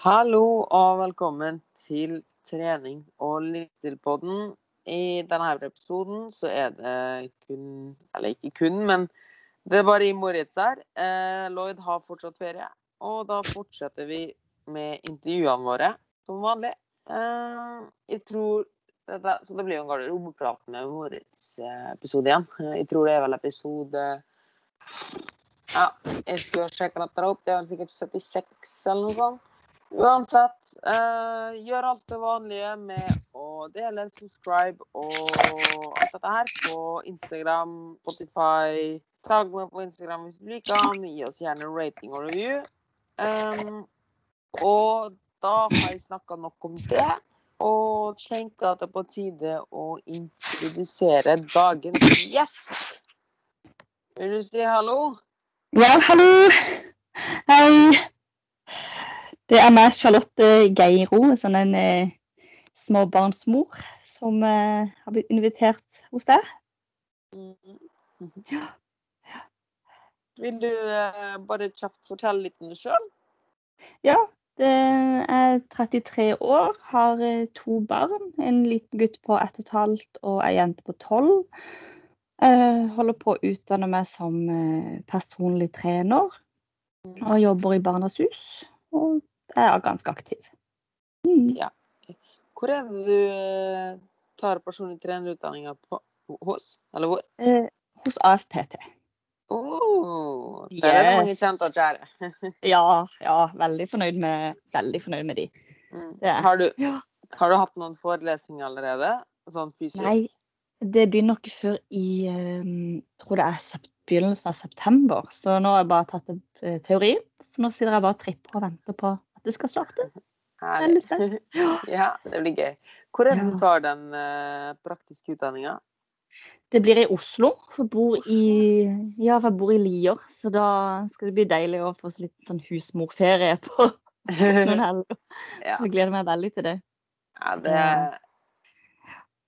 Hallo og velkommen til trening og livsstilpodden. I denne episoden så er det kun Eller ikke kun, men det er bare i Moritz her. Eh, Lloyd har fortsatt ferie, og da fortsetter vi med intervjuene våre som vanlig. Eh, jeg tror dette, Så det blir jo en garderobeprat med Moritz-episode igjen. Jeg tror det er vel episode Ja, jeg skulle sjekke dette opp. Det er vel sikkert 76 eller noe sånt. Uansett, eh, gjør alt det vanlige med å dele, subscribe og alt dette her på Instagram, Spotify. Tagg meg på Instagram hvis du liker den. Gi oss gjerne rating og review. Um, og da har jeg snakka nok om det. Og tenker at det er på tide å introdusere dagens gjest. Vil du si hallo? Ja, hallo. Det er meg, Charlotte Geiro, sånn en eh, småbarnsmor, som eh, har blitt invitert hos deg. Mhm. Vil du eh, bare kjapt fortelle litt om deg sjøl? Ja, Jeg er 33 år, har eh, to barn. En liten gutt på ett og ei jente på tolv. Eh, holder på å utdanne meg som eh, personlig trener. Og jobber i Barnas Hus. Og er ganske aktiv. Mm. Ja. Hvor er det du eh, tar personlig trenerutdanninga hos? Eller hvor? Eh, hos AFPT. Oh, der er det mange kjente og kjære. ja, ja, veldig fornøyd med, veldig fornøyd med de. Mm. Har, du, ja. har, du, hatt noen forelesninger allerede? Sånn fysisk? Nei, det begynner ikke før i um, tror det er begynnelsen av september. Så nå har jeg bare tatt uh, teori. Så nå sitter jeg bare og tripper og venter på det skal starte. Herlig. Ja, det blir gøy. Hvor er det du tar den uh, praktiske utdanninga? Det blir i Oslo. For jeg bor i, ja, jeg bor i Lier. Så da skal det bli deilig å få litt sånn husmorferie på noen helger. ja. Så jeg gleder meg veldig til det. Ja, det,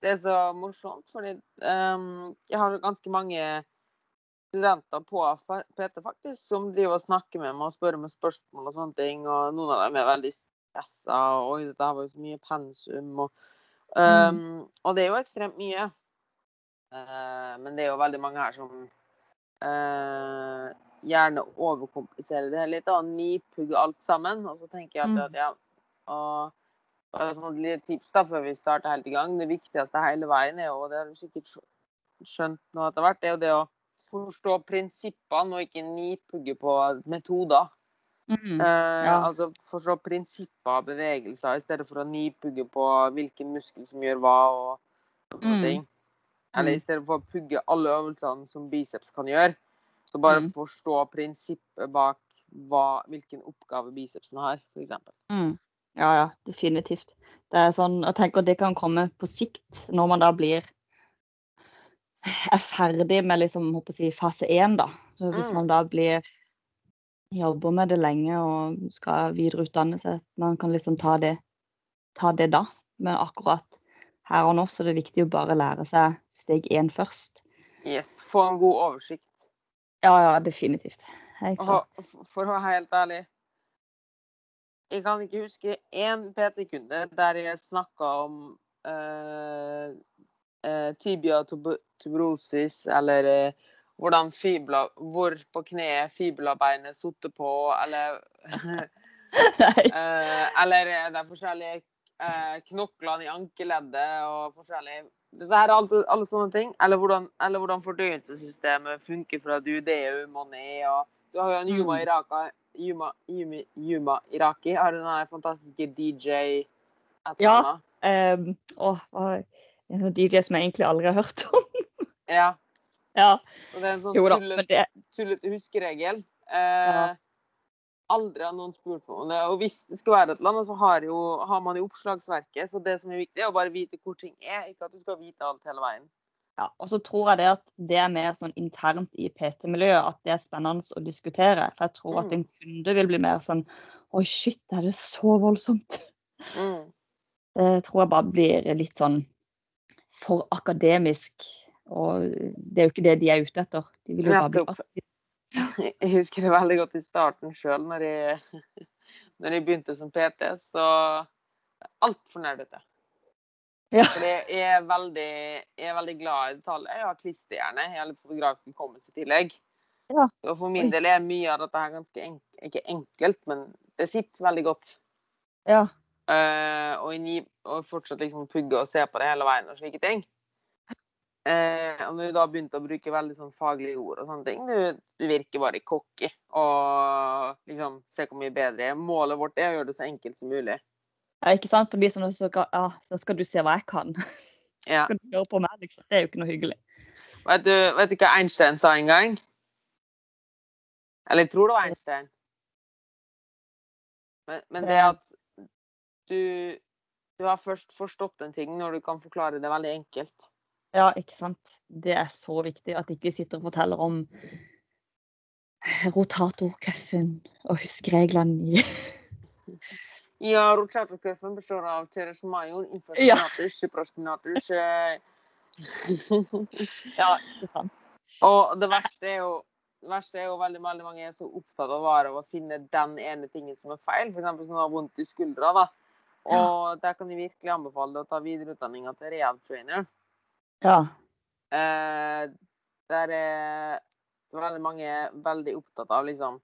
det er så morsomt, fordi um, jeg har ganske mange studenter på PT faktisk, som driver og snakker med meg og spør meg spørsmål og sånne ting. Og noen av dem er veldig stressa. Oi, dette var jo så mye pensum. Og, um, mm. og det er jo ekstremt mye. Uh, men det er jo veldig mange her som uh, gjerne overkompliserer det litt og nipugger alt sammen. Og så tenker jeg at, mm. ja og bare sånn lite tips da, før vi starter helt i gang. Det viktigste hele veien er jo, og det har du sikkert skjønt nå etter hvert, det er jo det å forstå prinsippene og ikke nipugge på metoder. Mm, eh, altså forstå prinsipper av bevegelser i stedet for å nipugge på hvilken muskel som gjør hva. og sånne mm. ting. Eller i mm. stedet for å pugge alle øvelsene som biceps kan gjøre. Så bare mm. forstå prinsippet bak hva, hvilken oppgave bicepsen har, f.eks. Mm. Ja, ja, definitivt. Det er sånn, jeg tenker Det kan komme på sikt, når man da blir er ferdig med liksom, si, fase én, da. Så hvis mm. man da blir jobber med det lenge og skal videreutdanne seg, man kan liksom ta det, ta det da. Men akkurat her og nå så er det viktig å bare lære seg steg én først. Yes. Få en god oversikt. Ja, ja, definitivt. Og for å være helt ærlig Jeg kan ikke huske én PT-kunde der jeg snakka om uh, uh, tibia tuberosis eller uh, hvordan fibula, hvor på kneet fibulabeinet sitter på, eller Eller det er forskjellige eh, knoklene i ankeleddet og forskjellig Det er alt, alle sånne ting. Eller hvordan, eller hvordan fordøyelsessystemet funker fra duodeum og ned. Og du har jo en Yuma mm. Iraka Yuma, Yuma, Yuma Iraki. Har den fantastiske DJ Ja. Um, å, en DJ som jeg egentlig aldri har hørt om. ja. ja. Og det er en sånn tullet det... tullete huskeregel. Eh, ja aldri har noen spurt meg om det. Og hvis det skulle være et eller annet, så har, jo, har, man jo oppslagsverket. Så det som er viktig, er å bare vite hvor ting er, ikke at du skal vite alt hele veien. Ja, og så tror jeg det at det er mer sånn internt i PT-miljøet at det er spennende å diskutere. For jeg tror mm. at en kunde vil bli mer sånn Oi, shit, er det så voldsomt? Mm. Det tror jeg bare blir litt sånn for akademisk. Og det er jo ikke det de er ute etter. De vil jo bare bli Jeg husker det veldig godt i starten sjøl, når jeg når jeg begynte som PT, så altfor nerdete. Ja. Fordi jeg er veldig, jeg er veldig glad i detaljer. Jeg har klisterhjerne. Jeg har litt fotografisk hukommelse i tillegg. Ja. Og for min del er mye av dette her ganske enk ikke enkelt, men det sitter veldig godt. Ja. Eh, og, ni- og fortsatt liksom pugge og se på det hele veien og slike ting. Uh, og når du da begynte å bruke veldig sånn faglige ord og sånne ting, du, du virker bare cocky. Og liksom se hvor mye bedre jeg er. Målet vårt er å gjøre det så enkelt som mulig. ja, ikke sant? Det blir sånn at så skal, ja, så skal du se hva jeg kan. Ja. Skal du høre på meg, liksom. Det er jo ikke noe hyggelig. Vet, du, vet du hva Einstein sa en gang? Eller jeg tror det var Einstein. Men, men det at du, du har først forstått en ting når du kan forklare det veldig enkelt. Ja, ikke sant. Det er så viktig at ikke vi sitter og forteller om rotatorcuffen og huskreglene i Ja, rotatorcuffen består av teres major, Ja. infraspinatus, supraspinatus eh, Ja, ikke sant. Og det verste er jo det verste er jo veldig, veldig mange er så opptatt av å finne den ene tingen som er feil. F.eks. hvis man har vondt i skuldra. da. Og der kan jeg virkelig anbefale deg å ta videreutdanninga til rehab trainer. Ja. Eh, der er veldig mange veldig opptatt av liksom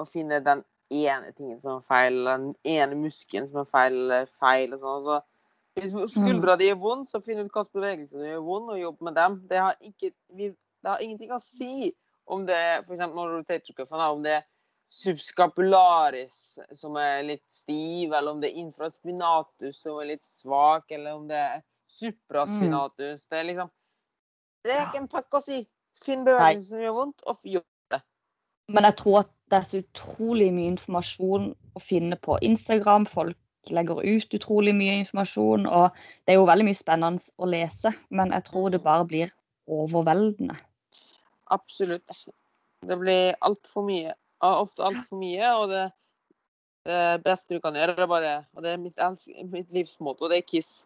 å finne den ene tingen som er feil, den ene muskelen som er feil, feil og sånn. Så hvis skuldra di er vond, så finn ut hvilke bevegelser du gjør vond, og jobb med dem. Det har, ikke, vi, det har ingenting å si om det eksempel når rotatorcuffen, da, om det er subscapularis som er litt stiv, eller om det er infraspinatus som er litt svak, eller om det er supraspinatus. Det er liksom Det er ikke en pakke å si. Finn bevegelsen som gjør vondt, og gjør det. Men jeg tror at det er så utrolig mye informasjon å finne på Instagram. Folk legger ut utrolig mye informasjon, og det er jo veldig mye spennende å lese. Men jeg tror det bare blir overveldende. Absolutt. Det blir altfor mye. Og Ofte altfor mye, og det, det beste du kan gjøre, er bare Og det er mitt, mitt livsmotto, det er Kiss.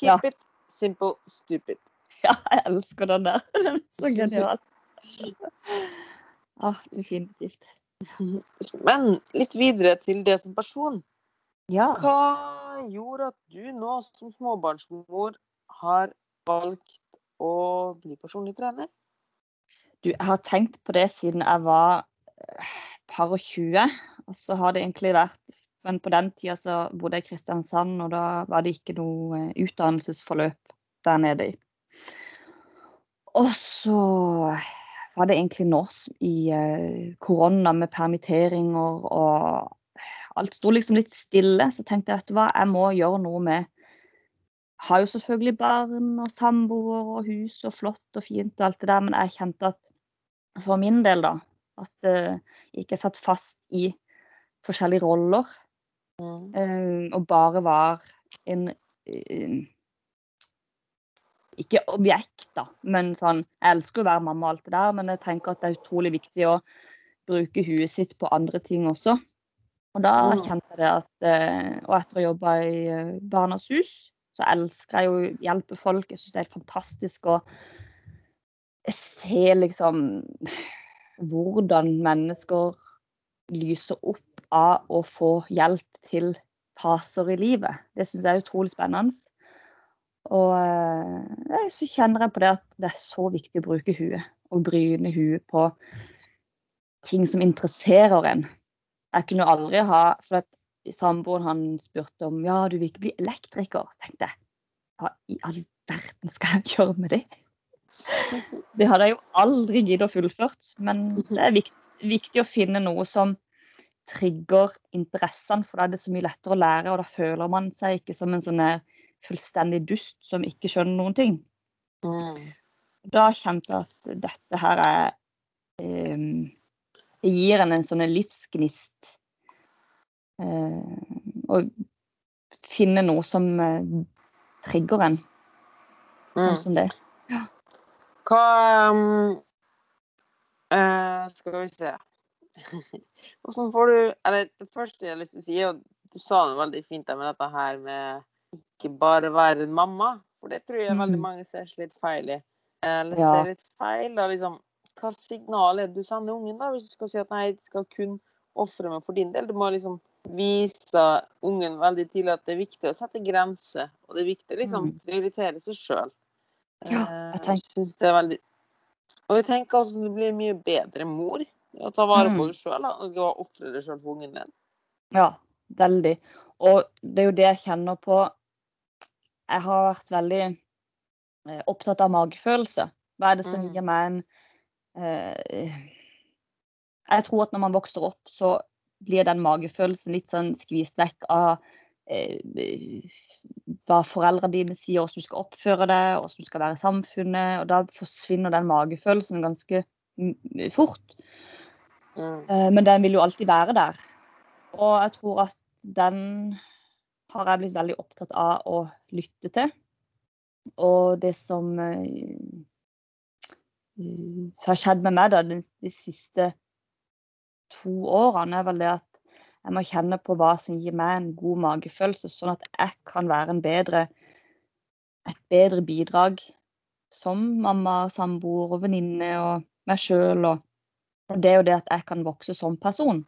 Keep Ja. it simple, stupid. Ja, jeg elsker den der. Den er så genial. Ah, definitivt. Men litt videre til det som person. Ja. Hva gjorde at du nå som småbarnsmor har valgt å bli personlig trener? Du, jeg har tenkt på det siden jeg var par og 20. Og så har det egentlig vært Men på den tida så bodde jeg i Kristiansand, og da var det ikke noe eh, utdannelsesforløp der nede. Og så var det egentlig nå i eh, korona med permitteringer og alt sto liksom litt stille. Så tenkte jeg vet du hva, jeg må gjøre noe med har jo selvfølgelig barn og samboer og hus og flott og fint og alt det der, men jeg kjente at for min del, da, at eh, jeg ikke er satt fast i forskjellige roller, Mm. eh, og bare var en eh, Ikke objekt, da, men sånn Jeg elsker å være mamma og alt det der, men jeg tenker at det er utrolig viktig å bruke huet sitt på andre ting også. Og da Mm. kjente jeg det at eh, Og etter å ha jobba i eh, Barnas hus, så elsker jeg jo å hjelpe folk. Jeg syns det er helt fantastisk å se liksom hvordan mennesker lyser opp av å få hjelp til faser i livet. Det syns jeg er utrolig spennende. Og eh, så kjenner jeg på det at det er så viktig å bruke huet. Og bryne huet på ting som interesserer en. Jeg kunne aldri ha For at samboeren han spurte om ja, du vil ikke bli elektriker. Tenkte jeg hva i all verden skal jeg gjøre med det? Det hadde jeg jo aldri giddet å fullført. Men det er viktig, viktig å finne noe som trigger interessene, for da er det så mye lettere å lære, og da føler man seg ikke som en sånn fullstendig dust som ikke skjønner noen ting. Mm. Da kjente jeg at dette her er um, Det gir en en sånn livsgnist. Eh, å finne noe som uh, trigger en, Mm. sånn som det. Hva um, uh, Skal vi se Hvordan får du Eller det første jeg har lyst til å si, at du sa det veldig fint med dette her med ikke bare være en mamma. For det tror jeg veldig Mhm. mange ser litt feil i. Eller Ja. ser litt feil. Da, liksom, hva signal er det du sender ungen, da, hvis du skal si at nei, jeg skal kun ofre meg for din del. Du må liksom vise ungen veldig tidlig at det er viktig å sette grenser. Og det er viktig å liksom Mm. prioritere seg sjøl. Ja, jeg tenker- synes det er veldig Og jeg tenker altså, du blir mye bedre mor å ta vare på Mm. deg sjøl og ofre deg sjøl for ungen din. Ja, veldig. Og det er jo det jeg kjenner på. Jeg har vært veldig eh, opptatt av magefølelse. Hva er det som Mm. gir meg en eh, Jeg tror at når man vokser opp, så blir den magefølelsen litt sånn skvist vekk av eh, hva foreldrene dine sier, hvordan du skal oppføre deg, hvordan du skal være i samfunnet. Og da forsvinner den magefølelsen ganske fort. Mm. Eh, Men den vil jo alltid være der. Og jeg tror at den har jeg blitt veldig opptatt av å lytte til. Og det som eh, eh, har skjedd med meg da, de, de siste to årene, er vel det at jeg må kjenne på hva som gir meg en god magefølelse, sånn at jeg kan være en bedre, et bedre bidrag som mamma, samboer og venninne og meg sjøl. Og, og det er jo det at jeg kan vokse som person.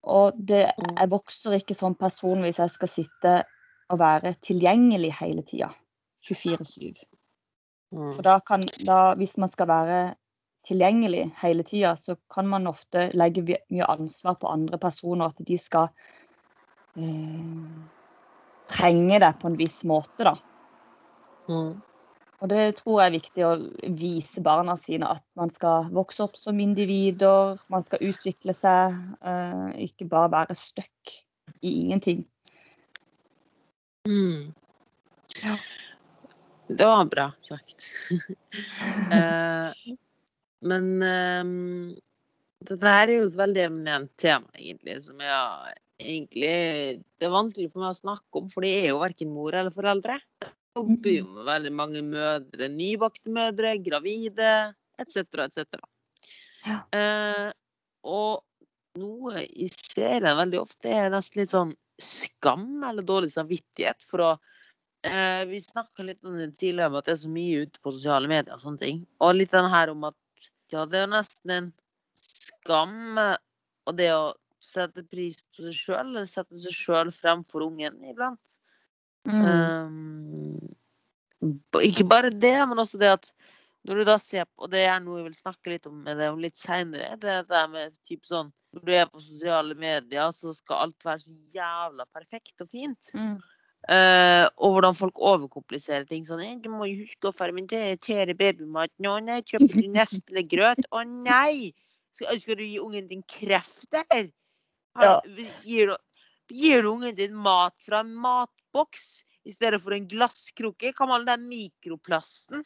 Og det, Mm. jeg vokser ikke som person hvis jeg skal sitte og være tilgjengelig hele tida. 24-7. Mm. For da kan, da, hvis man skal være tilgjengelig hele tida, så kan man ofte legge mye ansvar på andre personer. At de skal eh, trenge det på en viss måte, da. Mm. Og det tror jeg er viktig å vise barna sine at man skal vokse opp som individer, man skal utvikle seg, eh, ikke bare være stuck i ingenting. Mm. Ja. Det var bra sagt. eh, men um, dette her er jo et veldig eminent tema, egentlig, som jeg egentlig Det er vanskelig for meg å snakke om, for det er jo verken mor eller foreldre. Jeg jobber jo med veldig mange mødre, nybakte mødre, gravide etc., etc. Ja. Uh, og noe i serien veldig ofte, er nesten litt sånn skam eller dårlig samvittighet for å eh, Vi snakka litt om det tidligere, om at det er så mye ute på sosiale medier og sånne ting. Og litt den her om at ja, det er jo nesten en skam og det å sette pris på seg sjøl, eller sette seg sjøl fremfor ungen iblant. Mm. Um, ikke bare det, men også det at når du da ser på, og det er noe jeg vil snakke litt om med det om litt seinere, det er det med typ sånn Når du er på sosiale medier, så skal alt være så jævla perfekt og fint. Mm. Eh, og hvordan folk overkompliserer ting sånn «Eh, 'Du må jo huske å fermentere babymaten.' 'Å nei, kjøper du Nestle-grøt?' 'Å nei! Skal, skal du gi ungen din kreft, eller?' Ja. Gir, gir du ungen din mat fra en matboks i stedet for en glasskrukke? Hva med all den mikroplasten?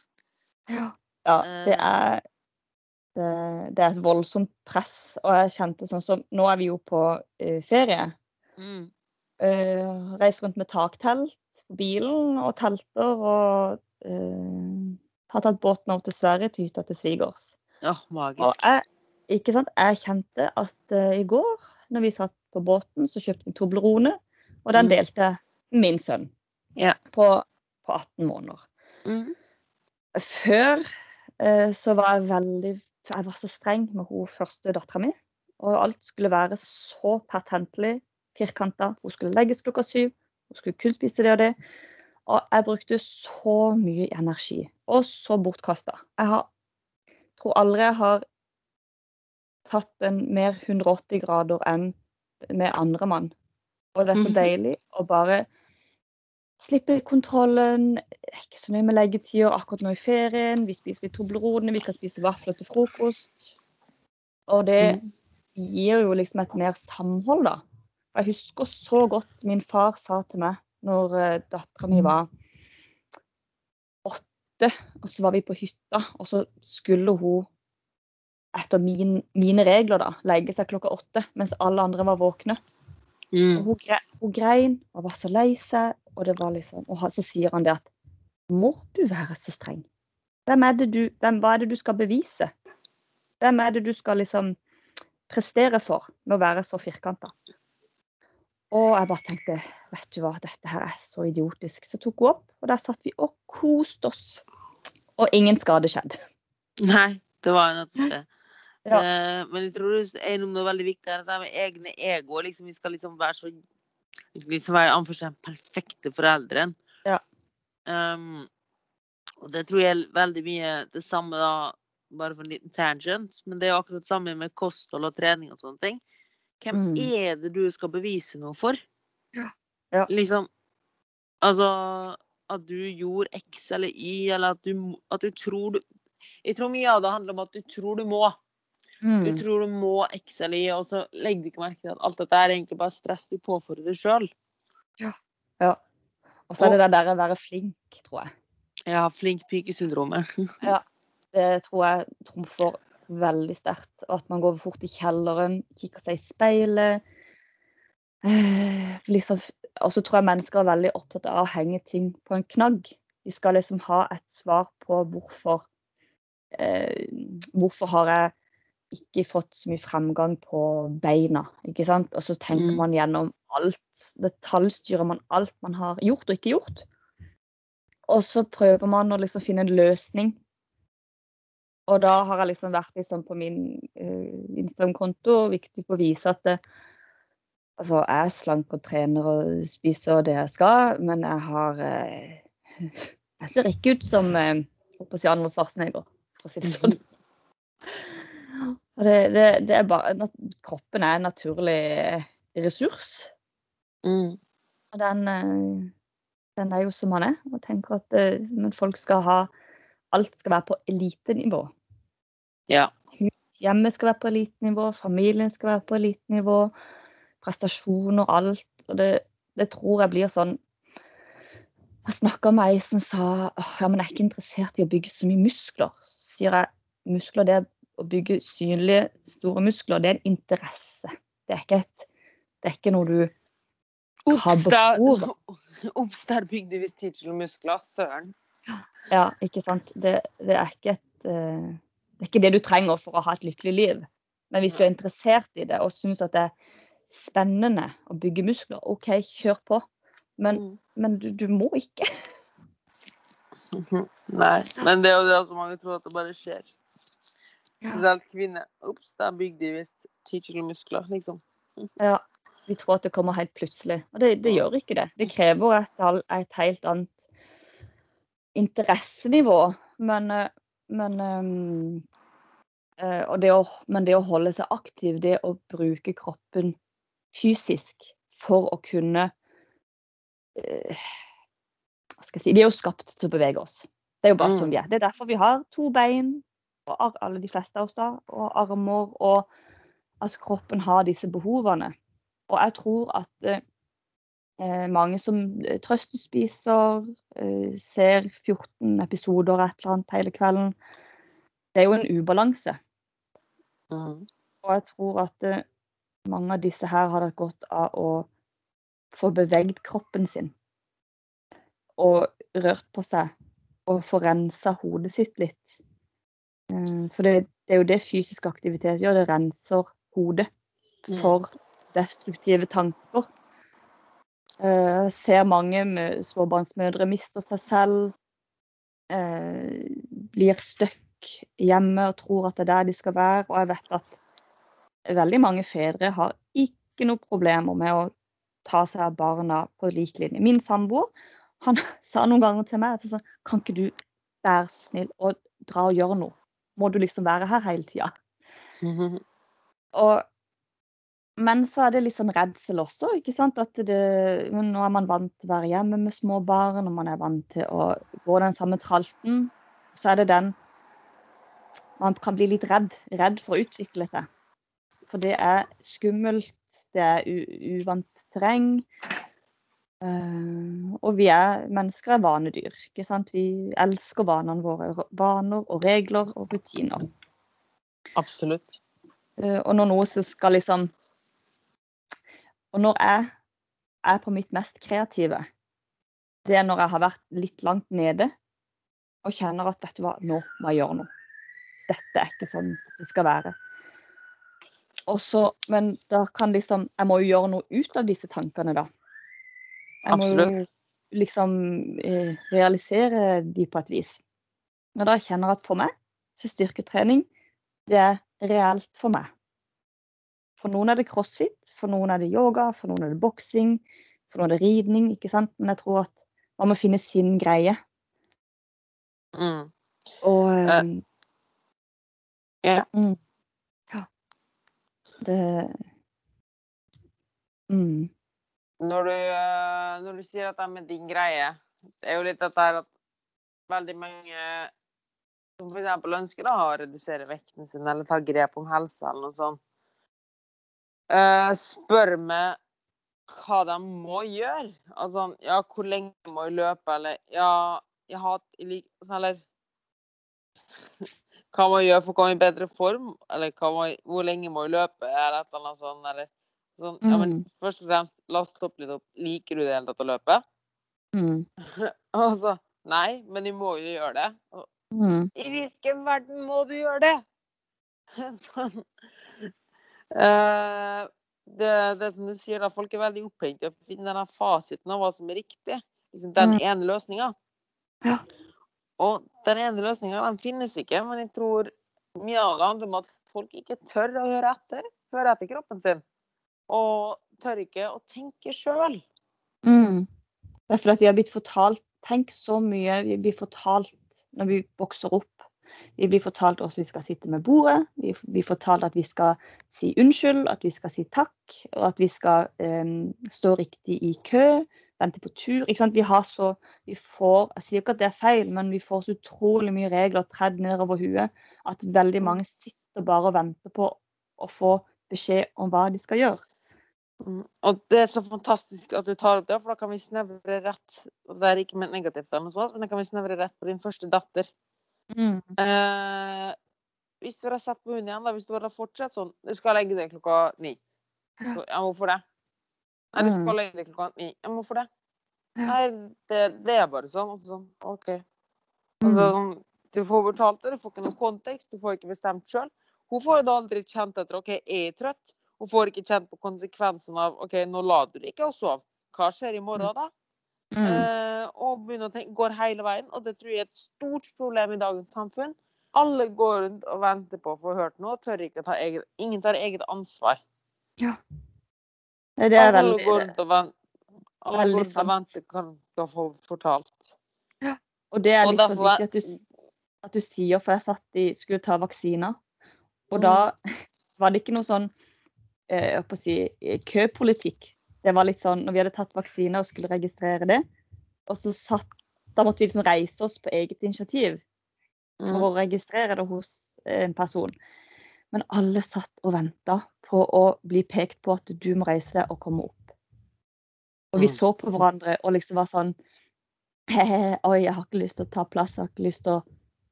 Ja, ja det Eh. er det, det er et voldsomt press. Og jeg kjente sånn som Nå er vi jo på uh, ferie. Mm. Uh, reiser rundt med taktelt på bilen og telter. Og uh, har tatt båten over til Sverige, til hytta til svigers. Åh, Og jeg, ikke sant? jeg kjente at uh, i går, når vi satt på båten, så kjøpte vi Toblerone. Og den Mm. delte min sønn yeah. på, på 18 måneder. Mm. Før uh, så var jeg veldig Jeg var så streng med hun første dattera mi. Og alt skulle være så pertentlig firkanta. Hun skulle legges klokka syv. Hun skulle kun spise det og det. Og jeg brukte så mye energi. Og så bortkasta. Jeg har, tror aldri jeg har tatt en mer 180 grader enn med andre mann. Og det er så Mhm. deilig å bare slippe kontrollen. Det er ikke så nøye med leggetider akkurat nå i ferien. Vi spiser litt Toblerone, vi kan spise vafler til frokost. Og det Mm. gir jo liksom et mer samhold, da. Og Jeg husker så godt min far sa til meg når uh, dattera mi var åtte, og så var vi på hytta, og så skulle hun etter min, mine regler da, legge seg klokka åtte, mens alle andre var våkne. Mm. hun, gre hun grein og var så lei seg. Og, det var liksom, og så sier han det at Må du være så streng? Hvem er det du, hvem, hva er det du skal bevise? Hvem er det du skal liksom prestere for med å være så firkanta? Og jeg bare tenkte vet du hva, dette her er så idiotisk. Så tok hun opp, og der satt vi og koste oss. Og ingen skade skjedde. Nei, det var nettopp det. Ja. Uh, men jeg tror det er noe veldig viktig her, det med egne ego. Liksom, vi skal liksom være så liksom være anførselen perfekte foreldre. Ja. Um, og det tror jeg er veldig mye det samme da, bare for en liten tangent, men det er jo akkurat det samme med kosthold og trening og sånne ting. Hvem Mm. er det du skal bevise noe for? Ja. Ja. Liksom Altså at du gjorde X eller Y, eller at du, at du tror du Jeg tror mye av det handler om at du tror du må. Du Mm. tror du må X eller Y, og så legger du ikke merke til at alt dette er egentlig bare stress du påfører deg sjøl. Og så er det det der å være flink, tror jeg. Ja, flink pike-syndromet. Det tror jeg trumfer veldig sterkt. Og at man går fort i kjelleren, kikker seg i speilet. Eh, Liksom, og så tror jeg mennesker er veldig opptatt av å henge ting på en knagg. De skal liksom ha et svar på hvorfor eh, Hvorfor har jeg ikke fått så mye fremgang på beina? ikke sant? Og så tenker Mm. man gjennom alt. Detaljstyrer man alt man har gjort og ikke gjort. Og så prøver man å liksom finne en løsning og da har jeg liksom vært liksom på min uh, Instagram-konto viktig for å vise at det, altså, jeg er slank og trener og spiser det jeg skal, men jeg har uh, Jeg ser ikke ut som uh, holdt på å si Arnold Schwarzenegger, for å si det sånn. Det, det, det er bare Kroppen er en naturlig eh, ressurs. Mm. Og den, eh, den er jo som den er. Og tenker at eh, men folk skal ha Alt skal være på elitenivå. Ja. Hjemmet skal være på elitenivå, familien skal være på elitenivå. Prestasjoner, alt. Og det, det tror jeg blir sånn Jeg snakka med ei som sa «Åh, ja, men jeg er ikke interessert i å bygge så mye muskler. Så sier jeg muskler det er å bygge synlige, store muskler, det er en interesse. Det er ikke, et, det er ikke noe du har behov Ops, der bygde vi stitchel-muskler. Søren. Ja, ikke sant. Det, det, er ikke et, eh, det er ikke det du trenger for å ha et lykkelig liv. Men hvis du er interessert i det og syns at det er spennende å bygge muskler, OK, kjør på. Men, Mm. men du, du må ikke. Nei, men det er jo det at mange tror at det bare skjer. Spesielt kvinner. Ops, der bygde de visst stitchel-muskler, liksom. Ja, vi tror at det kommer helt plutselig. Og det, det gjør ikke det. Det krever et, et helt annet interessenivå. Men, eh, men, ehm, eh, det å, men det å holde seg aktiv, det å bruke kroppen fysisk for å kunne eh, Hva skal jeg si Vi er jo skapt til å bevege oss. Det er jo bare Mm. sånn vi er. Det er derfor vi har to bein, og alle de fleste av oss da, og armer. og Altså kroppen har disse behovene. Og jeg tror at mange som eh, trøstespiser, eh, ser 14 episoder et eller annet hele kvelden, det er jo en ubalanse. Mm. Og jeg tror at eh, mange av disse her har det godt av å få bevegd kroppen sin. Og rørt på seg. Og få rensa hodet sitt litt. Eh, For det, det er jo det fysisk aktivitet gjør. Det renser hodet Mm. for destruktive tanker. Eh, ser mange småbarnsmødre mister seg selv. eh, Blir stuck hjemme og tror at det er der de skal være. Og jeg vet at veldig mange fedre har ikke noe problemer med å ta seg av barna på lik linje. Min samboer han sa noen ganger til meg at sånn, kan ikke du være så snill og dra og gjøre noe? Må du liksom være her hele tida? Og, men så er det litt sånn redsel også. ikke sant? At det, nå er man vant til å være hjemme med små barn, og man er vant til å gå den samme tralten. Så er det den Man kan bli litt redd. Redd for å utvikle seg. For det er skummelt, det er uvant terreng. Uh, og vi er mennesker er vanedyr. ikke sant? Vi elsker vanene våre. Vaner og regler og rutiner. Absolutt. Eh, og når noe som skal liksom Og når jeg er på mitt mest kreative, det er når jeg har vært litt langt nede og kjenner at vet du hva, nå må jeg gjøre noe. Dette er ikke sånn det skal være. Og så, men da kan liksom Jeg må jo gjøre noe ut av disse tankene, da. Jeg må jo liksom eh, realisere de på et vis. Og da kjenner jeg at for meg så styrketrening det er reelt for meg. For noen er det crossfit, for noen er det yoga, for noen er det boksing, for noen er det ridning. ikke sant? Men jeg tror at man må finne sin greie. Mm. Og um, uh. yeah. Mm. ja. Det mm. Når du, eh, når du sier at det er med din greie, det er jo litt dette her at veldig mange som f.eks. ønsker da, å redusere vekten sin eller ta grep om helsa eller noe sånt, eh, spør meg hva de må gjøre. Altså ja, hvor lenge må jeg løpe, eller ja, jeg har lik... Eller hva må jeg gjøre for å komme i bedre form, eller jeg, hvor lenge må jeg løpe, eller et eller annet sånt, eller sånn. Ja, men Mm. først og fremst, la oss stoppe litt opp. Liker du det hele tatt å løpe? Mm. Altså, nei, men jeg må jo gjøre det. Og Mm. I hvilken verden må du gjøre det? sånn. Eh, det, det som du sier, da, folk er veldig opphengt i å finne denne fasiten av hva som er riktig. Liksom den Mm. ene løsninga. Ja. Og den ene løsninga, den finnes ikke, men jeg tror mye av det handler om at folk ikke tør å høre etter. Høre etter kroppen sin. Og tør ikke å tenke sjøl. Mm. Det er fordi at vi har blitt fortalt Tenk så mye vi blir fortalt når vi vokser opp. Vi blir fortalt hvordan vi skal sitte med bordet. Vi blir fortalt at vi skal si unnskyld, at vi skal si takk, og at vi skal um, stå riktig i kø, vente på tur. Vi har så Vi får Jeg sier ikke at det er feil, men vi får så utrolig mye regler tredd nedover huet at veldig mange sitter bare og venter på å få beskjed om hva de skal gjøre. Mm. Og det er så fantastisk at du tar opp det, for da kan vi snevre rett og Det er ikke ment negativt, sånt, men da kan vi snevre rett på din første datter. Mm. Eh, hvis du hadde sett på henne igjen, da, hvis du hadde fortsatt sånn Du skal legge deg klokka ni. Ja. Hvorfor det? Nei, du Mm. skal legge deg klokka ni. Ja, hvorfor det? Nei, det, det er bare sånn. Og sånn, OK. Altså, Mm. sånn, du får betalt det, du får ikke noen kontekst, du får ikke bestemt sjøl. Hun får jo da aldri kjent etter OK, jeg er trøtt? Hun får ikke kjent på konsekvensen av OK, nå la du deg ikke og sov. Hva skjer i morgen, da? Mm. Uh, og begynner å tenke, går hele veien. Og det tror jeg er et stort problem i dagens samfunn. Alle går rundt og venter på å få hørt noe, tør ikke ta eget, ingen tar eget ansvar. Det er Alle veldig går rundt og venter, alle går rundt og venter kan få fortalt. Og det er litt liksom derfor viktig at du, at du sier, for jeg satt i, skulle ta vaksiner, og Mm. da var det ikke noe sånn eh, si, eh, køpolitikk. Det var litt sånn når vi hadde tatt vaksiner og skulle registrere det, og så satt Da måtte vi liksom reise oss på eget initiativ for Mm. å registrere det hos eh, en person. Men alle satt og venta på å bli pekt på at du må reise deg og komme opp. Og vi Mm. så på hverandre og liksom var sånn Oi, jeg har ikke lyst til å ta plass, jeg har ikke lyst til å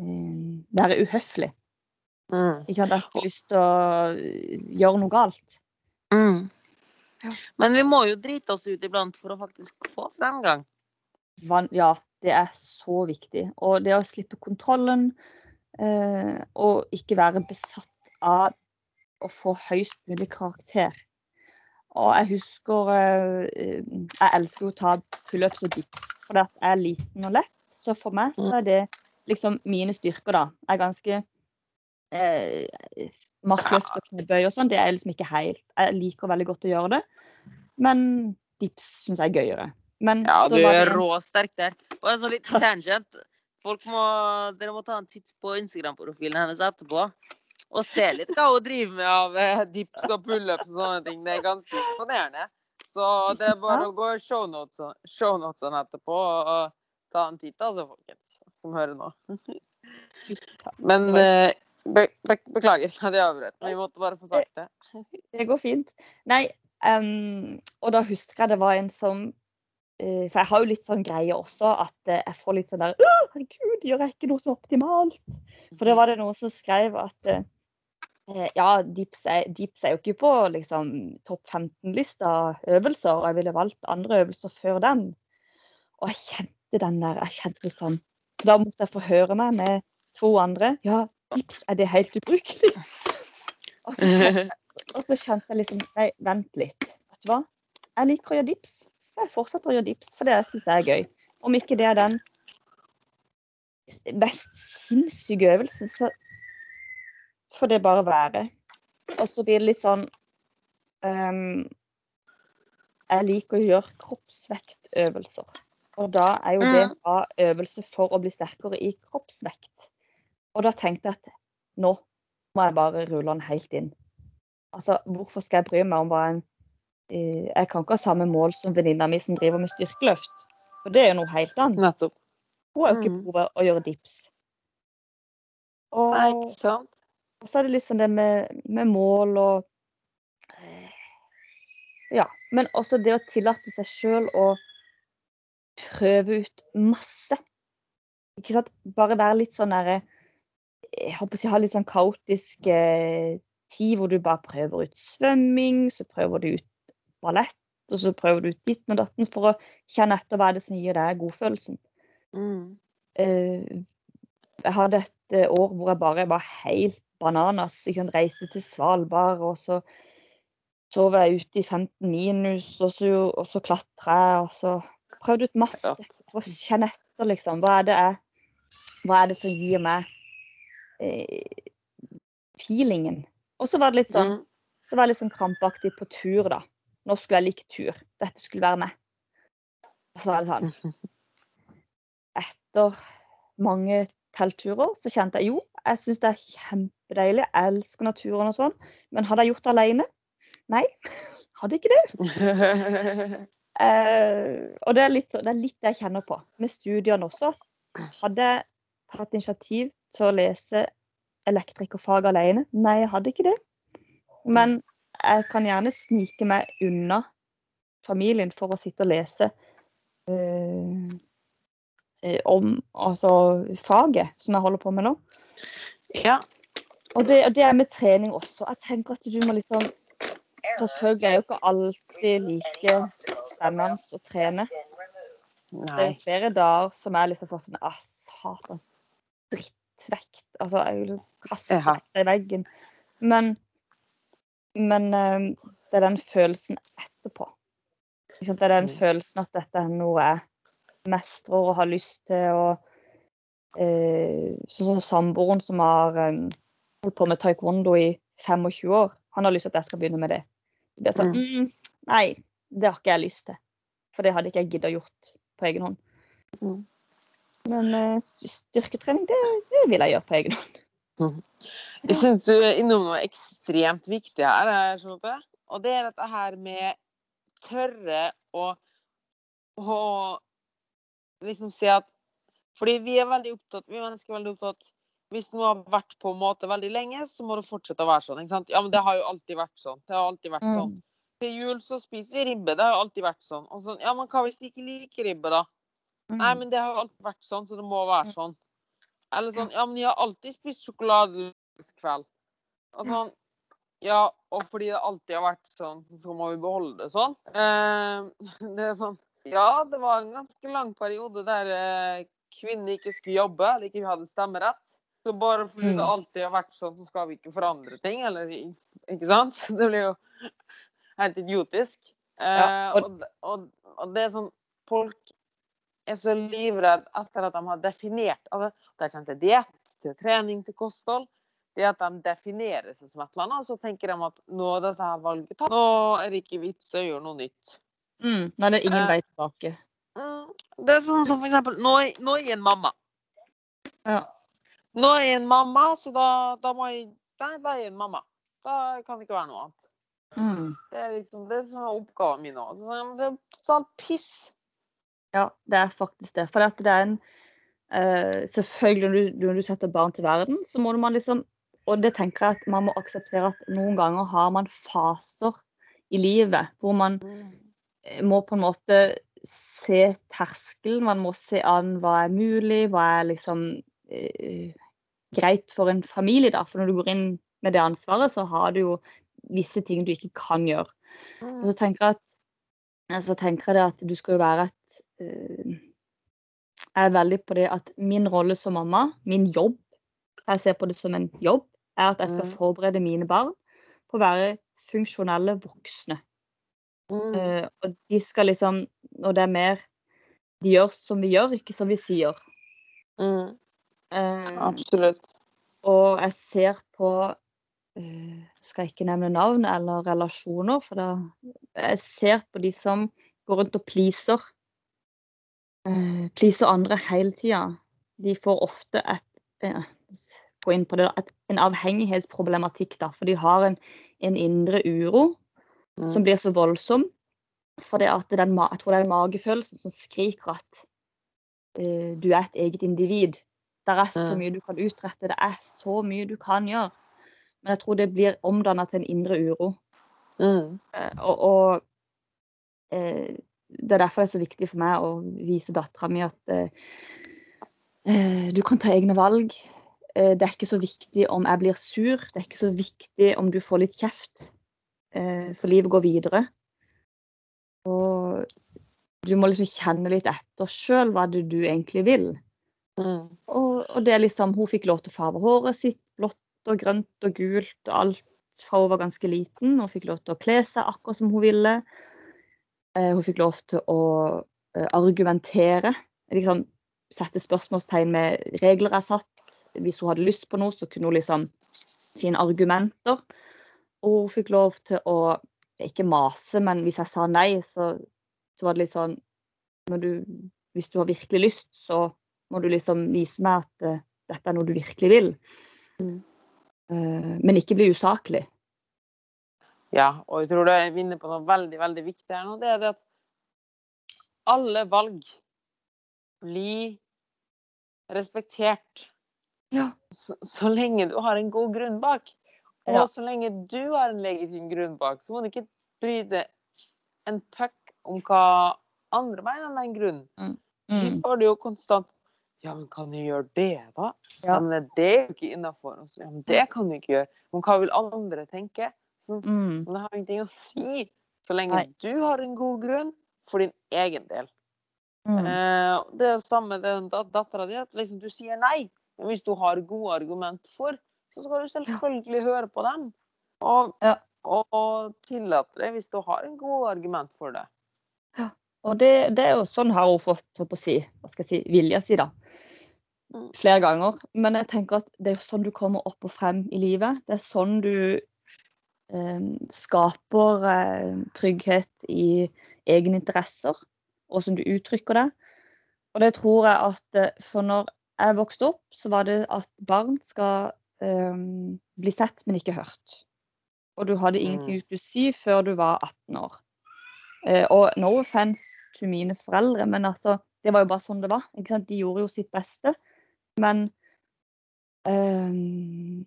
um, være uhøflig. Mm. Jeg har ikke lyst til å eh, gjøre noe galt. Mm. Ja. Men vi må jo drite oss ut iblant for å faktisk få fremgang. Ja, det er så viktig. Og det å slippe kontrollen eh, og ikke være besatt av å få høyst mulig karakter. Og jeg husker eh, Jeg elsker å ta pullups og dips, for jeg er liten og lett. Så for meg så er det liksom mine styrker, da. Jeg er ganske eh, Markløft og knebøy og sånn, det er liksom ikke helt Jeg liker veldig godt å gjøre det, men dips syns jeg er gøyere. Men Ja, du var det er en- der. Og en sånn litt tangent. Folk må, dere må ta en titt på Instagram-profilen hennes etterpå. Og se litt hva hun driver med av eh, dips og pullups og sånne ting. Det er ganske imponerende. Så det er bare å gå i shownotesene shownotesene etterpå og ta en titt, altså, folkens, som hører nå. Men eh, be, be, beklager at jeg avbrøt, vi måtte bare få sagt det. Det går fint. Nei, um, og da husker jeg det var en som uh, For jeg har jo litt sånn greie også at eh, jeg får litt sånn der «Åh, Herregud, gjør jeg ikke noe som er optimalt? For da var det noen som skrev at eh, ja, er, dips er jo ikke på liksom, topp 15-lista øvelser, og jeg ville valgt andre øvelser før den. Og jeg kjente den der. jeg kjente liksom, Så da måtte jeg få høre meg med to andre. Ja, dips, er det helt ubrukelig? Og så kjente og så kjente jeg liksom Nei, vent litt. Vet du hva? Jeg liker å gjøre dips. Så jeg fortsetter å gjøre dips, for det syns jeg er gøy. Om ikke det er den mest sinnssyke øvelsen, så får det bare være. Og så blir det litt sånn um, Jeg liker å gjøre kroppsvektøvelser. Og da er jo det Mm. bra øvelse for å bli sterkere i kroppsvekt. Og da tenkte jeg at nå må jeg bare rulle den helt inn. Altså, hvorfor skal jeg bry meg om hva en eh, Jeg kan ikke ha samme mål som venninna mi som driver med styrkeløft. For det er jo noe helt annet. Nettopp. Hun har jo ikke Mm. prøvd å gjøre dips. Og, Nei, ikke sant? og så er det sånn det med, med mål og eh, Ja. Men også det å tillate seg sjøl å prøve ut masse. Ikke sant? Bare være litt sånn derre Jeg håper å si ha litt sånn kaotisk eh, tid hvor du bare prøver ut svømming, så prøver du ut ballett, og så prøver du ut ditten og datten for å kjenne etter hva er det som gir deg godfølelsen. Mm. Eh, jeg hadde et eh, år hvor jeg bare var helt bananas. Jeg kunne reise til Svalbard, og så sov jeg ute i 15 minus, og så, og så klatra jeg, og så prøvde ut masse for å kjenne etter, liksom. Hva er det, jeg, hva er det som gir meg eh, feelingen? Og så var det litt sånn, Mm. så var jeg litt sånn krampaktig på tur, da. Nå skulle jeg like tur. Dette skulle være meg. Og så var det sånn etter mange teltturer så kjente jeg jo, jeg syns det er kjempedeilig. Jeg elsker naturen og sånn. Men hadde jeg gjort det alene? Nei, hadde ikke det. Uh, og det er, litt, det er litt det jeg kjenner på med studiene også. Hadde jeg tatt initiativ til å lese elektrikerfag alene? Nei, jeg hadde ikke det. Men jeg kan gjerne snike meg unna familien for å sitte og lese eh, om altså, faget som jeg holder på med nå. Ja. Og det, og det er med trening også. Jeg tenker at du må liksom Selvfølgelig er jo ikke alltid like spennende å trene. Det er flere dager som er liksom for sånn ah, satans drittvekt. Altså, jeg vil kaste etter i veggen. Men, men eh, det er den følelsen etterpå. Det er den Mm. følelsen at dette er noe jeg mestrer og har lyst til. og eh, Sånn som samboeren som har eh, holdt på med taekwondo i 25 år, han har lyst til at jeg skal begynne med det. Jeg sånn, mm, nei, det har ikke jeg lyst til. For det hadde ikke jeg giddet gjort på egen hånd. Mm. Men eh, styrketrening, det, det vil jeg gjøre på egen hånd. Jeg syns du er innom noe ekstremt viktig her. Og det er dette her med tørre å, å liksom si at Fordi vi er veldig opptatt, vi mennesker er veldig opptatt Hvis noe har vært på en måte veldig lenge, så må det fortsette å være sånn. ikke sant? Ja, men det har jo alltid vært sånn. Det har alltid vært sånn. Til jul så spiser vi ribbe. Det har jo alltid vært sånn. Og sånn, ja, men hva hvis de ikke liker ribbe, da? Nei, men det har jo alltid vært sånn, så det må være sånn. Eller sånn, ja, men de har alltid spist sjokolade kveld. Og sånn, ja, og fordi det alltid har vært sånn, så må vi beholde det sånn. Eh, det er sånn, ja, det var en ganske lang periode der eh, kvinner ikke skulle jobbe, eller ikke hadde stemmerett. Så bare fordi det Mm. alltid har vært sånn, så skal vi ikke forandre ting, eller ikke sant? Det blir jo helt idiotisk. Eh, Ja, og, og, og det er sånn, folk er så livredd etter at de har definert altså, De kjenner til diett, til trening, til kosthold. Det at de definerer seg som et eller annet, og så tenker de at nå er dette her valget tatt. Nå er det ikke vits å gjøre noe nytt. Mm, det er ingen Eh. vei tilbake. Mm, Det er sånn som for eksempel Nå, nå er jeg en mamma. Ja. Nå er jeg en mamma, så da, da må jeg Nei, da er jeg en mamma. Da kan det ikke være noe annet. Mm. Det er liksom det som er oppgaven min nå. Det er totalt piss. Ja, det er faktisk det. For at det er en uh, Selvfølgelig, når du, når du setter barn til verden, så må man liksom Og det tenker jeg at man må akseptere at noen ganger har man faser i livet hvor man eh, må på en måte se terskelen. Man må se an hva er mulig, hva er liksom uh, greit for en familie, da. For når du går inn med det ansvaret, så har du jo visse ting du ikke kan gjøre. Og så tenker jeg at, så tenker jeg det at du skal jo være et Jeg er veldig på det at min rolle som mamma, min jobb, jeg ser på det som en jobb, er at jeg skal Mm. forberede mine barn på å være funksjonelle voksne. Mm. Eh, og de skal liksom Og det er mer De gjør som vi gjør, ikke som vi sier. Mm. Uh, Absolutt. Og jeg ser på uh, Skal jeg ikke nevne navn eller relasjoner, for da Jeg ser på de som går rundt og pleaser. Uh, pleaser andre hele tida. De får ofte et uh, på det, et, en avhengighetsproblematikk, da. For de har en, en indre uro mm. som blir så voldsom. For det at den, jeg tror det er magefølelsen som skriker at du er et eget individ. Det er så mye du kan utrette, det er så mye du kan gjøre. Men jeg tror det blir omdanna til en indre uro. Mm. Eh, og, og eh, det er derfor det er så viktig for meg å vise dattera mi at eh, eh, du kan ta egne valg. Eh, det er ikke så viktig om jeg blir sur, det er ikke så viktig om du får litt kjeft. Eh, for livet går videre. Og du må liksom kjenne litt etter sjøl hva det du egentlig vil. Mm. Og, og, det er liksom, Hun fikk lov til å farge håret sitt blått og grønt og gult og alt fra hun var ganske liten. Hun fikk lov til å kle seg akkurat som hun ville. Eh, hun fikk lov til å eh, argumentere. Liksom sette spørsmålstegn med regler jeg satt. Hvis hun hadde lyst på noe, så kunne hun liksom finne argumenter. Og hun fikk lov til å ikke mase, men hvis jeg sa nei, så, så var det litt sånn du, Hvis du har virkelig lyst, så må du liksom vise meg at uh, dette er noe du virkelig vil. Mm. Uh, men ikke bli usaklig. Ja, og jeg tror du er inne på noe veldig, veldig viktig her nå. Det er det at alle valg blir respektert. Ja. Så, så, lenge du har en god grunn bak. Og ja. så lenge du har en legitim grunn bak, så må du ikke bry deg en puck om hva andre mener om den grunnen. Mm. Mm. De får det jo konstant ja, men kan du gjøre det, da? Ja. ja men det er jo ikke innafor. Ja, men det kan du ikke gjøre. Men hva vil andre tenke? Sånn, mm. Men det har ingenting å si. Så lenge Nei. du har en god grunn for din egen del. Mm. Eh, det er jo samme med dattera di, at liksom, du sier nei. Men hvis du har gode argument for, så skal du selvfølgelig høre på dem. Og, ja. og, og tillate det hvis du har en god argument for det. Ja. Og det, det, er jo sånn har hun fått å si, hva skal jeg si, vilja si, da. Mm. Flere ganger. Men jeg tenker at det er jo sånn du kommer opp og frem i livet. Det er sånn du skaper eh, trygghet i egne interesser, og som du uttrykker det. Og det tror jeg at eh, For når jeg vokste opp, så var det at barn skal um, bli sett, men ikke hørt. Og du hadde ingenting mm. du skulle si før du var 18 år. Uh, og no offense to mine foreldre, men altså, det var jo bare sånn det var. De gjorde jo sitt beste. Men um,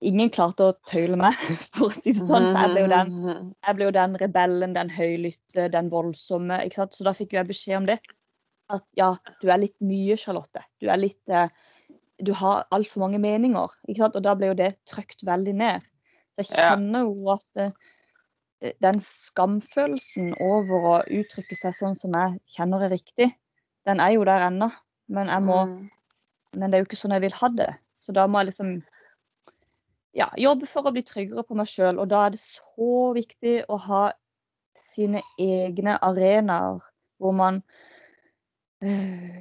ingen klarte å tøyle meg, for å si det sånn. Så jeg ble jo den, ble jo den rebellen, den høylytte, den voldsomme. Så da fikk jo jeg beskjed om det. At ja, du er litt mye, Charlotte. Du er litt uh, Du har altfor mange meninger. Og da ble jo det trykt veldig ned. Så jeg kjenner jo at uh, den skamfølelsen over å uttrykke seg sånn som jeg kjenner er riktig, den er jo der ennå. Men, må, mm. men det er jo ikke sånn jeg vil ha det. Så da må jeg liksom ja, jobbe for å bli tryggere på meg sjøl. Og da er det så viktig å ha sine egne arenaer hvor man øh,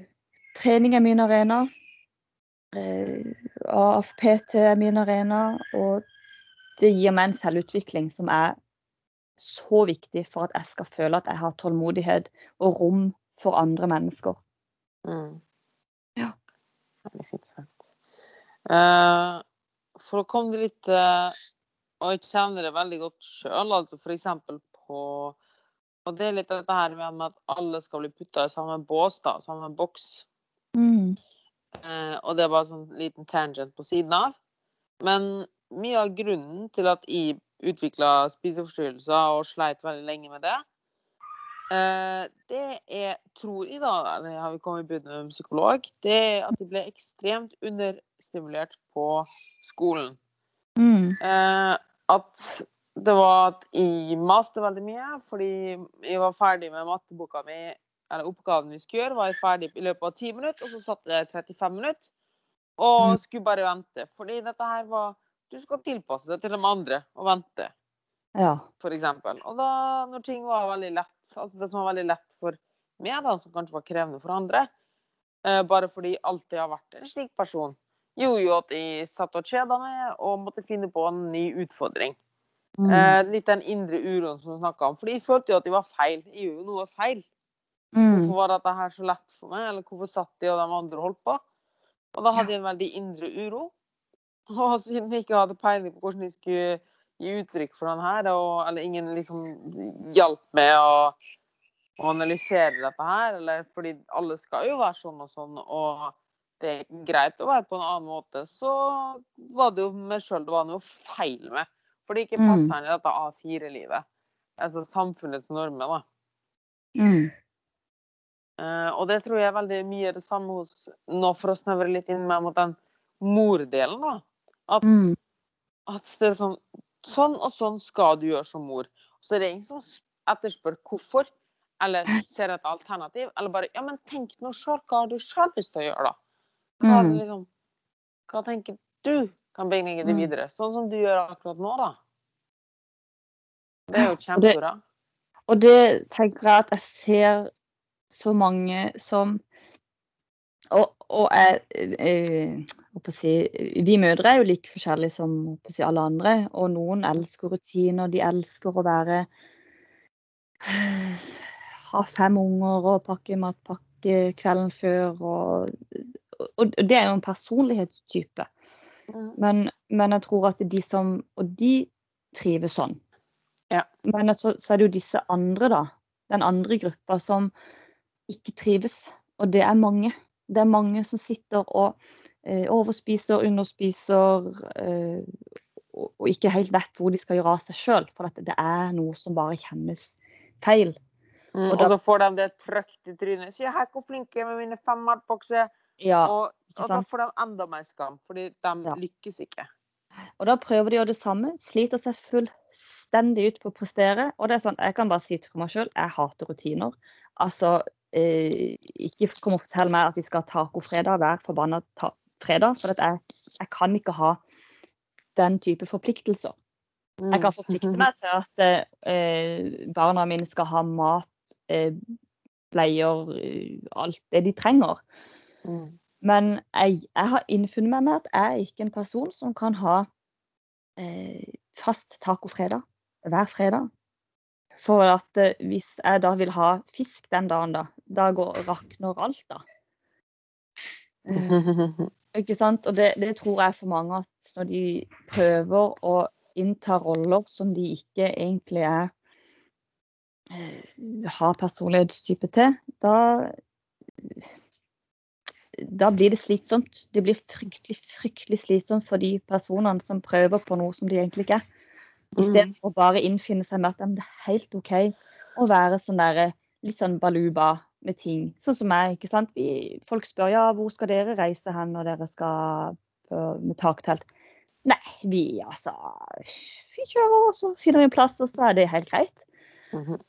Trening er min arena. Øh, AFPT er min arena. Og det gir meg en selvutvikling som er så viktig for at jeg skal føle at jeg har tålmodighet og rom for andre mennesker. Mm. Ja. Veldig fint sagt. Uh, for å komme det litt uh, Og jeg kjenner det veldig godt sjøl, altså f.eks. på Og det er litt dette her med at alle skal bli putta i samme bås, da, samme boks. Mm. Eh, og det er bare sånn liten tangent på siden av. Men mye av grunnen til at jeg utvikla spiseforstyrrelser og sleit veldig lenge med det. Eh, det er, tror jeg, da, eller har vi kommet i bud med en psykolog, det er at de ble ekstremt understimulert på skolen. Mm. Eh, at det var at jeg maste veldig mye, fordi jeg var ferdig med matteboka mi, eller oppgaven vi skulle gjøre, var jeg ferdig i løpet av ti minutter, og så satt det 35 minutter og mm. skulle bare vente. Fordi dette her var du skal tilpasse det til de andre og vente, ja. for eksempel. Og da, når ting var veldig lett, altså det som var veldig lett for meg, da, som kanskje var krevende for andre, eh, bare fordi jeg alltid har vært en slik person, gjorde jo at jeg satt og kjeda meg og måtte finne på en ny utfordring. Mm. Eh, litt den indre uroen som du snakka om. Fordi jeg følte jo at jeg var feil. Jeg gjorde jo noe feil. Mm. Hvorfor var dette her så lett for meg, eller hvorfor satt de og de andre holdt på? Og da hadde jeg en veldig indre uro. Og siden jeg ikke hadde peiling på hvordan jeg skulle gi uttrykk for den her, og, eller ingen liksom hjalp meg å, å analysere dette her, eller fordi alle skal jo være sånn og sånn, og det er greit å være på en annen måte, så var det jo meg sjøl det var noe feil med. For det ikke Mm. passer inn i dette A4-livet. Altså samfunnets normer, da. Mm. Uh, og det tror jeg er veldig mye det samme hos Nå for å snevre litt inn mer mot den mordelen, da. At, Mm. at det er sånn Sånn og sånn skal du gjøre som mor. Så er det ingen som etterspør hvorfor, eller ser et alternativ. Eller bare Ja, men tenk nå sjøl. Hva har du sjøl lyst til å gjøre, da? Hva, Mm. liksom, hva tenker du kan bringe det Mm. videre? Sånn som du gjør akkurat nå, da. Det er jo kjempebra. Og det tenker jeg at jeg ser så mange som Og, og jeg, eh, holdt på å si, Vi mødre er jo like forskjellige som si, alle andre. Og noen elsker rutiner. De elsker å være Ha fem unger og pakke matpakke kvelden før. Og, og det er jo en personlighetstype. Men, men jeg tror at de som Og de trives sånn. Ja. Men så, så er det jo disse andre, da. Den andre gruppa som ikke trives. Og det er mange. Det er mange som sitter og eh, overspiser, underspiser eh, og, og ikke helt vet hvor de skal gjøre av seg sjøl. For det er noe som bare kjennes feil. Mm, Og og så får de det trøkt i trynet. 'Se her hvor flink jeg er med mine fem matbokser.' Ja, og, og da får de enda mer skam, fordi de Ja. lykkes ikke. Og da prøver de å gjøre det samme. Sliter seg fullstendig ut på å prestere. Og det er sånn, jeg kan bare si til meg sjøl, jeg hater rutiner. Altså, eh, ikke kom og fortell meg at vi skal ha tacofredag hver forbanna ta fredag. For jeg, jeg kan ikke ha den type forpliktelser. Jeg kan forplikte meg til at eh, barna mine skal ha mat, eh, bleier, eh, alt det de trenger. Mm. Men jeg, jeg har innfunnet meg med at jeg er ikke en person som kan ha eh, fast tacofredag hver fredag. For at eh, hvis jeg da vil ha fisk den dagen, da, da går, rakner alt, da. Eh, ikke sant? Og det, det tror jeg for mange at når de prøver å innta roller som de ikke egentlig er eh, har personlighetstype til, da da blir det slitsomt. Det blir fryktelig, fryktelig slitsomt for de personene som prøver på noe som de egentlig ikke er. Istedenfor å bare innfinne seg med at det er helt OK å være sånn der, litt sånn baluba med ting. Sånn som meg. ikke sant? Vi, folk spør ja, hvor skal dere reise hen når dere skal med taktelt. Nei, vi altså Vi kjører, og så finner vi en plass, og så er det helt greit. Mhm.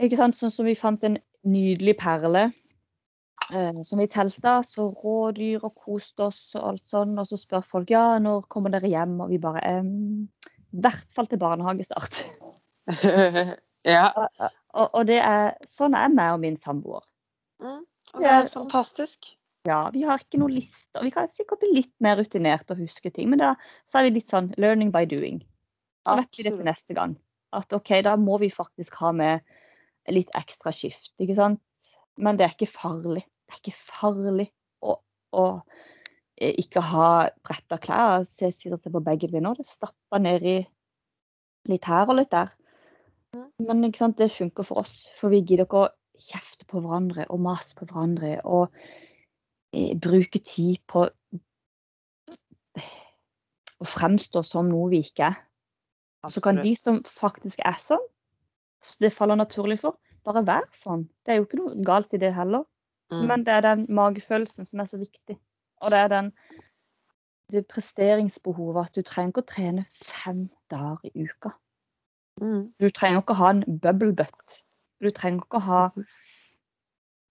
Ikke sant? Sånn som vi fant en nydelig perle eh, som vi telta, så rådyr og koste oss og alt sånn. Og så spør folk ja, når kommer dere hjem, og vi bare ehm, i hvert fall til barnehagestart. ja. Og, og det er sånn er meg og min samboer. Mm. Og det er fantastisk. Ja, vi har ikke noen lister. Vi kan sikkert bli litt mer rutinert og huske ting, men da så er vi litt sånn learning by doing. Så vet vi det til neste gang. At OK, da må vi faktisk ha med litt ekstra skift, ikke sant. Men det er ikke farlig. Det er ikke farlig å, å eh, ikke ha bretta klær. Se, sitter og ser på begge vi nå. Det stapper nedi litt her og litt der. Men sant, det funker for oss. For vi gidder ikke å kjefte på hverandre og mase på hverandre. Og eh, bruke tid på å fremstå som noe vi ikke er. Så kan de som faktisk er sånn, så det faller naturlig for, bare være sånn. Det er jo ikke noe galt i det heller. Mm. Men det er den magefølelsen som er så viktig. Og det er den det presteringsbehovet at du trenger ikke å trene fem dager i uka. Mm. Du trenger ikke å ha en bubble butt. Du trenger ikke å ha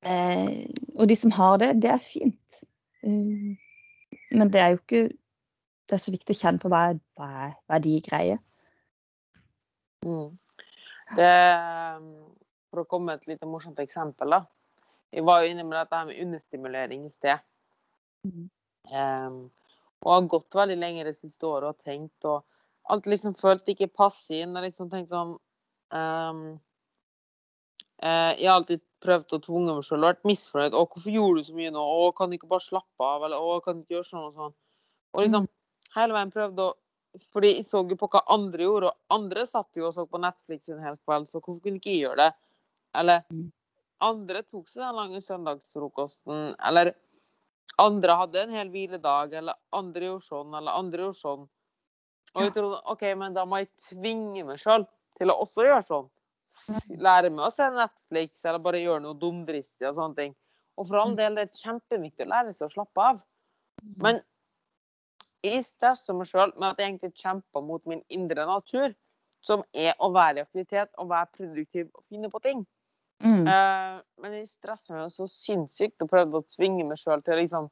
eh, Og de som har det, det er fint. Mm. men det er jo ikke Det er så viktig å kjenne på hva hva hva de greier. Mm. Det, for å komme med et lite morsomt eksempel, da. Vi var jo inne med dette med understimulering i sted. Mm. Um, Og har gått veldig lenge det siste året og tenkt og Alt liksom følt ikke passe inn. Og liksom tenkt sånn um, uh, Jeg har alltid prøvd å tvunge meg selv og vært misfornøyd. 'Å, hvorfor gjorde du så mye nå?' 'Å, kan du ikke bare slappe av?' Eller 'Å, kan du ikke gjøre sånn og sånn?' Og liksom hele veien prøvde å Fordi jeg så jo på hva andre gjorde, og andre satt jo og så på Netflix en hel kveld, så hvorfor kunne ikke jeg gjøre det? Eller Mm. Andre tok seg den lange søndagsfrokosten, eller andre hadde en hel hviledag, eller andre gjorde sånn, eller andre gjorde sånn. Og jeg trodde OK, men da må jeg tvinge meg sjøl til å også gjøre sånn. Lære meg å se Netflix, eller bare gjøre noe dumdristig og sånne ting. Og for all Mm. del, det er kjempeviktig å lære seg å slappe av. Men jeg stresser meg sjøl med at jeg egentlig kjemper mot min indre natur, som er å være i aktivitet og være produktiv og finne på ting. Mm. Eh, men jeg stresser meg jo så sinnssykt og prøvde å tvinge meg sjøl til å liksom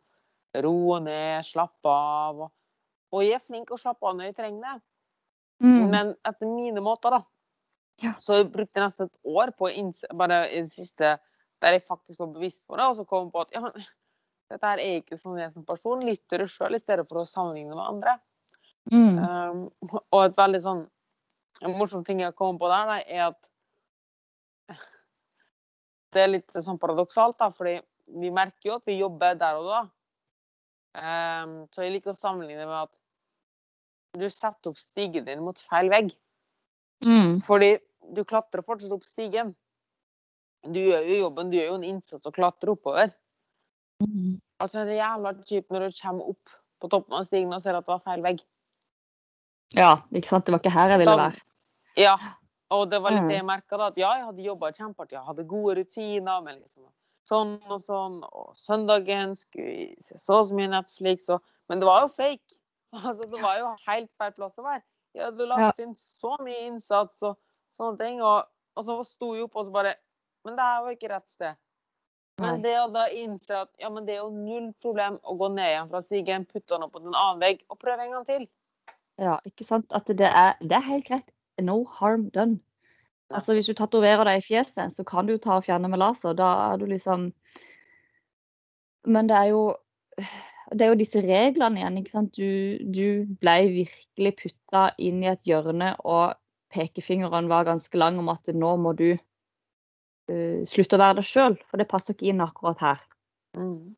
roe ned, slappe av. Og, og jeg er flink å slappe av når jeg trenger det, Mm. men etter mine måter, da. Ja. Så jeg brukte nesten et år på bare i det siste der jeg faktisk var bevisst på det, og så kom jeg på at ja, men dette her er ikke sånn jeg som person. Litt til deg sjøl i stedet for å sammenligne med andre. Mm. Um, og et veldig sånn en morsom ting jeg kom på der, da, er at det er litt sånn paradoksalt, da, fordi vi merker jo at vi jobber der og da. Um, så jeg liker å sammenligne med at du setter opp stigen din mot feil vegg. Mm. Fordi du klatrer fortsatt opp stigen. Du gjør jo jobben, du gjør jo en innsats og klatrer oppover. Mm. Altså, det er jævla kjipt når du kommer opp på toppen av stigen og ser at det var feil vegg. Ja, ikke sant. Det var ikke her jeg ville være. Ja, og det var litt Mm. det jeg merka, at ja, jeg hadde jobba kjempehardt, jeg hadde gode rutiner, men liksom sånn og sånn, og søndagen skulle se så og så mye Netflix, og Men det var jo fake. Altså, det var jo helt feil plass å være. Jeg hadde lagt inn så mye innsats og sånne ting, og, og så sto jeg opp og så bare Men det her var ikke rett sted. Men det å da innse at ja, men det er jo null problem å gå ned igjen fra stigen, putte den opp på en annen vegg og prøve en gang til. Ja, ikke sant. At det er, det er helt greit. No harm done. Altså, hvis du tatoverer deg i fjeset, så kan du ta og fjerne med laser. Da er du liksom Men det er jo det er jo disse reglene igjen. ikke sant? Du, du ble virkelig putta inn i et hjørne, og pekefingeren var ganske lang om at nå må du uh, slutte å være deg sjøl, for det passer ikke inn akkurat her. Mm.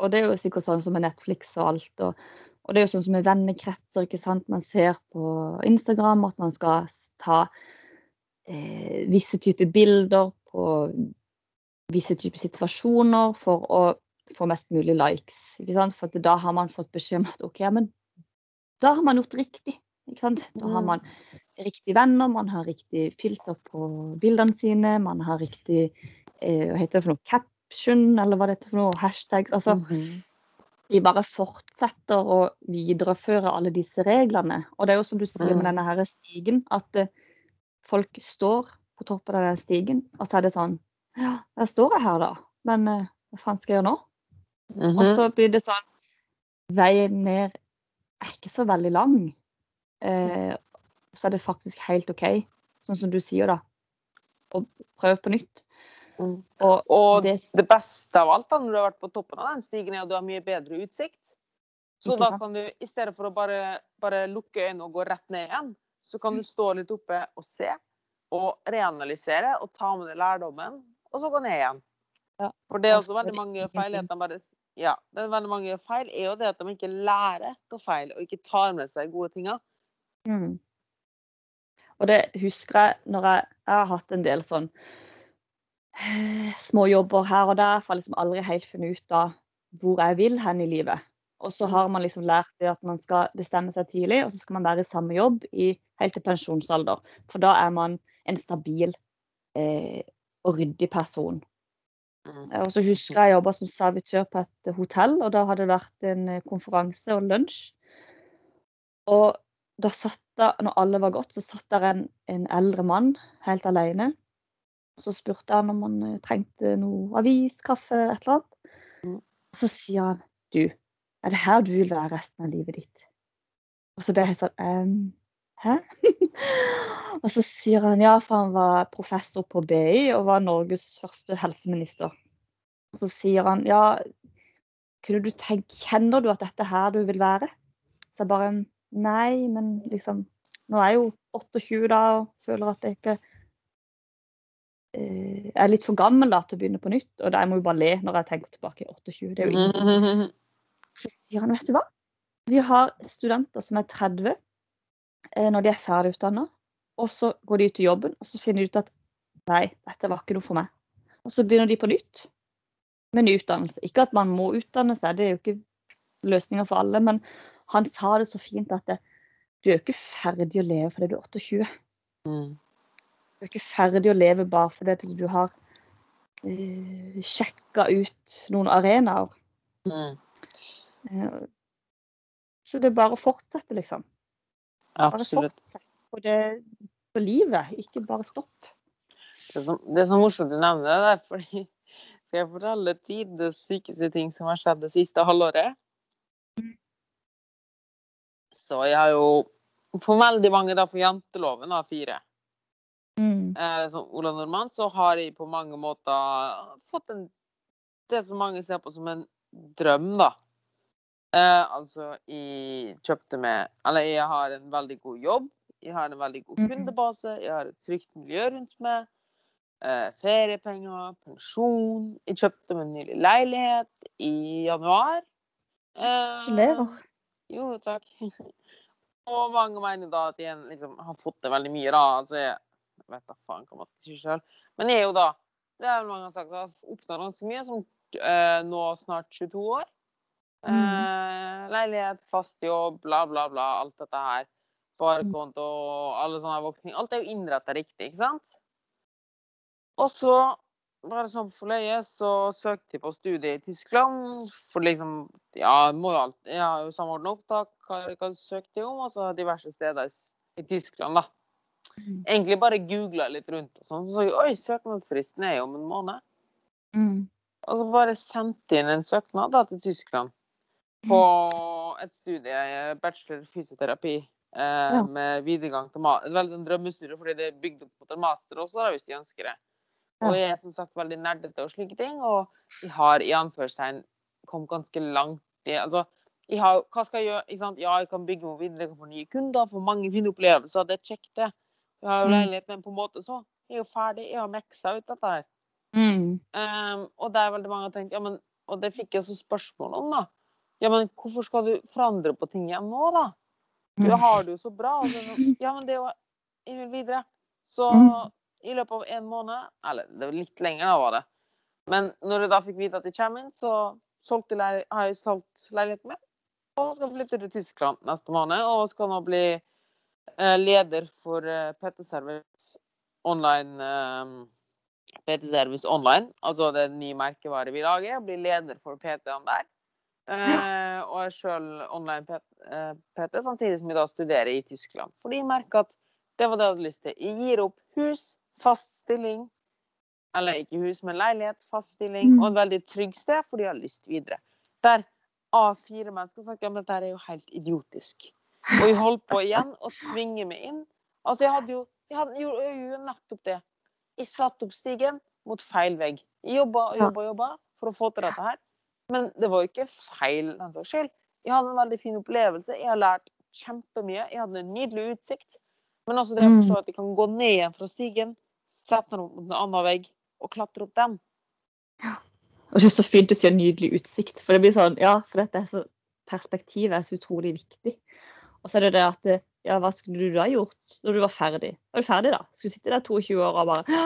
Og det er jo sikkert sånn som med Netflix og alt. Og, og det er jo sånn som med vennekretser. ikke sant? Man ser på Instagram at man skal ta eh, visse typer bilder på visse typer situasjoner for å få mest mulig likes. ikke sant? For da har man fått beskjed om at OK, men da har man gjort riktig. ikke sant? Da har Mm. man riktige venner, man har riktig filter på bildene sine, man har riktig eh, hva heter det for noe, caption, eller hva det heter for noe, hashtags. altså Mhm. De bare fortsetter å videreføre alle disse reglene. Og det er jo som du sier med Mm. denne her stigen, at eh, folk står på toppen av den stigen, og så er det sånn Ja, der står jeg her, da. Men eh, hva faen skal jeg gjøre nå? Mhm. Og så blir det sånn Veien ned er ikke så veldig lang. Eh, så er det faktisk helt OK, sånn som du sier, da. Og prøv på nytt. Mm. Og, Og det det beste av alt da, når du har vært på toppen av den stigen, er at du har mye bedre utsikt. Så Ikke da sant? kan du, i stedet for å bare, bare lukke øynene og gå rett ned igjen, så kan du stå litt oppe og se, og reanalysere og ta med deg lærdommen, og så gå ned igjen. Ja. For det er også veldig mange feil. At de bare, ja, det er veldig mange feil er jo det at de ikke lærer hva feil, og ikke tar med seg gode tinga. Mm. Og det husker jeg når jeg, jeg har hatt en del sånn småjobber her og der, for jeg har liksom aldri helt funnet ut av hvor jeg vil hen i livet. Og så har man liksom lært det at man skal bestemme seg tidlig, og så skal man være i samme jobb i, helt til pensjonsalder. For da er man en stabil eh, og ryddig person. Mm. Og så husker jeg jeg jobba som servitør på et hotell, og da hadde det vært en eh, konferanse og lunsj. Og da satt der, når alle var gått, så satt der en, en eldre mann helt alene. Så spurte han om han trengte noe avis, kaffe, et eller annet. Mm. Og så sier han du, er det her du vil være resten av livet ditt? Og så ble jeg helt sånn «Ehm, Hæ? og så sier han ja, for han var professor på BI og var Norges første helseminister. Og så sier han ja, kunne du tenke, Kjenner du at dette er her du vil være? Så jeg bare Nei, men liksom Nå er jeg jo 28 da og føler at jeg ikke eh, er litt for gammel da til å begynne på nytt. Og da må jo bare le når jeg tenker tilbake i 28. Det er jo ingen. Så sier han, vet du hva? Vi har studenter som er 30 eh, når de er ferdig utdanna. Og så går de ut i jobben, og så finner de ut at nei, dette var ikke noe for meg. Og så begynner de på nytt med ny utdannelse. Ikke at man må utdanne seg, det er jo ikke løsninger for alle. Men han sa det så fint at det, du er jo ikke ferdig å leve fordi du er 28. Mm. Er ikke ferdig å leve bare fordi du har uh, sjekka ut noen arenaer. Mm. Uh, så det er bare å fortsette, liksom. Bare Absolutt. fortsett på, det, på livet, ikke bare stopp. Det er så, det er så morsomt du nevner det der, fordi skal jeg fortelle tidenes sykeste ting som har skjedd det siste halvåret? Så jeg har jo for veldig mange, da, for janteloven har fire. Eh, som Ola Nordmann, så har jeg på mange måter fått en det som mange ser på som en drøm, da. Eh, altså, jeg kjøpte med Eller jeg har en veldig god jobb. Jeg har en veldig god Mhm. kundebase. Jeg har et trygt miljø rundt meg. Eh, feriepenger, pensjon. Jeg kjøpte meg en nylig leilighet i januar. Eh, Gratulerer. jo, takk. Og mange mener da at jeg liksom har fått det veldig mye, da. Altså, jeg vet da faen hva man skal si sjøl. Men jeg er jo da Det er mange har sagt, jeg har oppnådd ganske mye, som eh, nå snart 22 år. Eh, Mm. leilighet, fast jobb, bla, bla, bla. Alt dette her. Sparekonto og alle sånne voksne Alt er jo innretta riktig, ikke sant? Og så, bare sånn for løye, så søkte jeg på studie i Tyskland. For liksom Ja, må jo alt Jeg har jo samordna opptak, hva, hva søkte jeg om, og så diverse steder i, i Tyskland, da. Mm. Egentlig bare googla litt rundt og sånn. Så så jeg oi, søknadsfristen er jo om en måned. Mm. Og så bare sendte inn en søknad da, til Tyskland på et studie, bachelor fysioterapi, eh, med videregang til ma- er veldig en drømmestudie, fordi det er bygd opp mot en master også, da, hvis de ønsker det. Og jeg er som sagt veldig nerdete og slike ting, og jeg har i anførselstegn kommet ganske langt i Altså, jeg har, hva skal jeg gjøre? Ikke sant? Ja, jeg kan bygge meg videre, jeg kan få nye kunder, få mange fine opplevelser, det er kjekt, det. Jeg har jo Mm. leilighet, men på en måte så jeg er jo ferdig, jeg har miksa ut dette her. Mm. Um, og det er veldig mange som tenkt, ja, men, og det fikk jeg også spørsmål om, da. Ja, men hvorfor skal du forandre på ting igjen nå, da? Du Mm. har det jo så bra. Så, ja, men det er jo Jeg vil videre. Så Mm. i løpet av en måned, eller det var litt lenger da, var det. Men når jeg da fikk vite at jeg kommer inn, så solgte jeg, har jeg solgt leiligheten min. Og skal flytte til Tyskland neste måned, og skal nå bli leder for eh, PT Service online. Eh, PT Service online, altså det nye merkevaret vi lager. Blir leder for PT-ene der. Ja. og er sjøl online PT, eh, samtidig som jeg da studerer i Tyskland. Fordi jeg merker at det var det jeg hadde lyst til. Jeg gir opp hus, fast stilling. Eller ikke hus, men leilighet, fast stilling. Mm. Og et veldig trygg sted, fordi jeg har lyst videre. Der A4 mennesker snakker om dette er jo helt idiotisk. Og jeg holdt på igjen å tvinge meg inn. Altså, jeg hadde jo jeg hadde, jeg gjorde jo nettopp det. Jeg satte opp stigen mot feil vegg. Jeg jobba og jobba og jobba for å få til dette her. Men det var jo ikke feil skyld. Jeg hadde en veldig fin opplevelse. Jeg har lært kjempemye. Jeg hadde en nydelig utsikt. Men også det å Mm. forstå at jeg kan gå ned igjen fra stigen, sette meg mot en annen vegg og klatre opp den. Og det er så fint å si en nydelig utsikt. For det blir sånn, ja, for dette er så Perspektivet er så utrolig viktig. Og så er det det at Ja, hva skulle du da gjort når du var ferdig? Var du ferdig, da? Skulle du sitte der 22 år og bare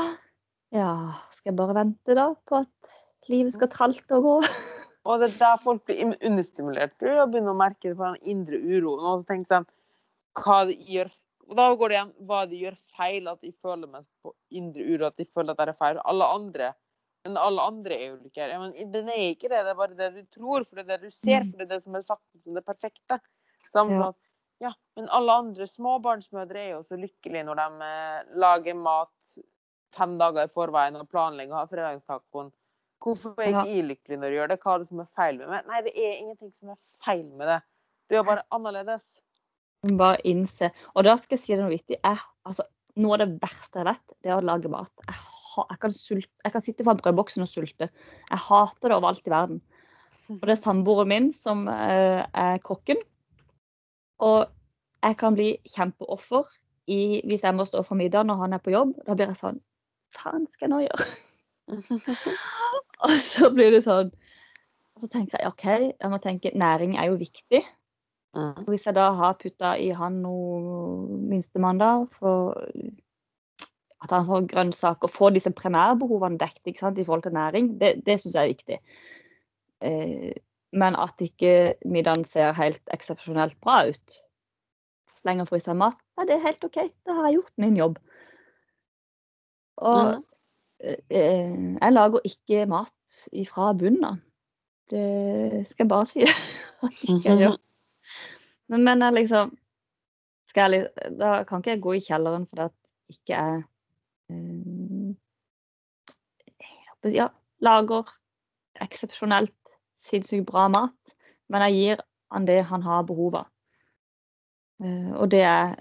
Ja, skal jeg bare vente da på at livet skal tralte og gå? Og det er der folk blir understimulert. Prøv å begynne å merke det på den indre uroen. Og så tenker sånn hva de gjør og Da går det igjen hva de gjør feil, at de føler meg på indre uro, at de føler at det er feil. Alle andre men alle andre er jo ikke her. Men den er ikke det, det er bare det du tror, for det er det du ser, for det er det som er sagt som det perfekte. Samme Ja. sånn at ja, men alle andre småbarnsmødre er jo så lykkelige når de eh, lager mat fem dager i forveien og planlegger å ha fredagstacoen. Hvorfor er jeg ikke lykkelig når jeg gjør det? Hva er det som er feil med meg? Nei, det er ingenting som er feil med det. Det er bare annerledes. Bare innse. Og da skal jeg si noe vittig. Jeg, altså, noe av det verste jeg vet, det er å lage mat. Jeg, ha, jeg, kan, sulte, jeg kan sitte foran brødboksen og sulte. Jeg hater det overalt i verden. Og det er samboeren min som eh, er kokken. Og jeg kan bli kjempeoffer i, hvis jeg må stå for middag når han er på jobb. Da blir jeg sånn Faen skal jeg nå gjøre? Og så blir det sånn og Så tenker jeg OK, jeg må tenke næring er jo viktig. Mm. Hvis jeg da har putta i han noe minstemann da, for at han får grønnsaker og får disse primærbehovene dekket i forhold til næring, det, det syns jeg er viktig. Eh, men at ikke middagen ser helt eksepsjonelt bra ut, Slenge og fryse mat, ja, det er helt OK. Da har jeg gjort min jobb. Og mm. eh, jeg lager ikke mat ifra bunnen av. Det skal jeg bare si at ikke jeg gjør. Men, men jeg liksom jeg, Da kan ikke jeg gå i kjelleren fordi at ikke jeg eh, ja, lager eksepsjonelt sinnssykt bra mat. Men jeg gir han det han har behov av. Eh, og det er,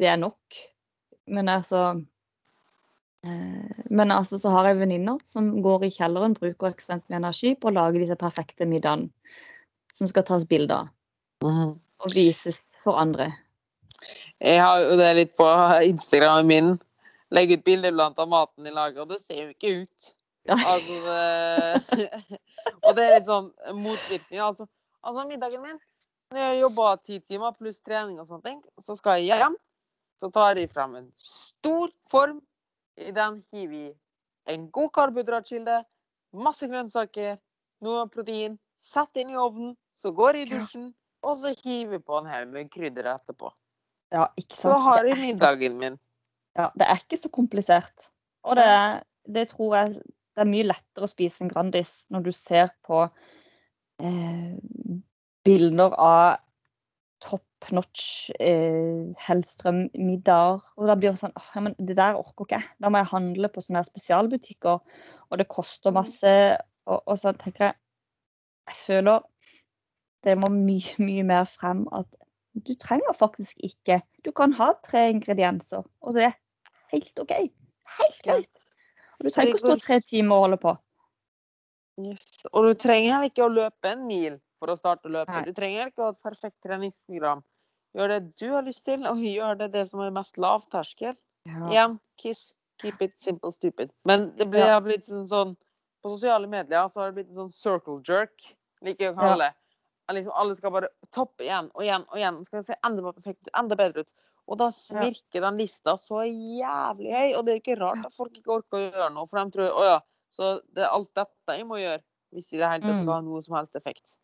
det er nok. Men altså eh, Men altså så har jeg venninner som går i kjelleren, bruker ekstremt mye energi på å lage disse perfekte middagene som skal tas bilde av Mhm. og vises for andre. Jeg har jo det litt på Instagramen min. Legger ut bilder blant av maten de lager, og det ser jo ikke ut. Altså, det... og det er sånn motvirkning. Altså, altså middagen min Når jeg jobber ti timer pluss trening og sånne ting, så skal jeg hjem. Så tar jeg frem en stor form. I den hiver vi en god karbohydratkilde, masse grønnsaker, noe protein. Setter inn i ovnen, så går jeg i dusjen, og så hiver på en haug med krydder etterpå. Ja, Så har jeg middagen min. Ja, det er ikke så komplisert. Og det, det tror jeg det er mye lettere å spise en Grandis når du ser på eh, bilder av top notch eh, Hellstrøm-middager. Og da blir det sånn «Åh, ja, men Det der orker ikke jeg. Da må jeg handle på sånne spesialbutikker, og det koster masse. Og, og så tenker jeg Jeg føler det må mye, mye mer frem at du trenger faktisk ikke Du kan ha tre ingredienser, og det er helt OK. Helt greit. Og du trenger ikke å stå tre timer og holde på. Yes. Og du trenger ikke å løpe en mil for å starte å løpe. Nei. Du trenger ikke å ha et perfekt treningsprogram. Gjør det du har lyst til, og gjør det det som er mest lavterskel. Igjen, kiss. Keep it simple, stupid. Men det blir, Ja. blitt sånn, sånn På sosiale medier så har det blitt en sånn circle jerk, liker jeg å kalle det. Ja. Liksom, alle skal bare toppe igjen og igjen og igjen. Skal se enda perfekt enda bedre ut. Og da virker den lista så jævlig høy. Og det er ikke rart at folk ikke orker å gjøre noe, for de tror å ja, så det er alt dette jeg må gjøre hvis de i det hele tatt skal Mm. ha noe som helst effekt.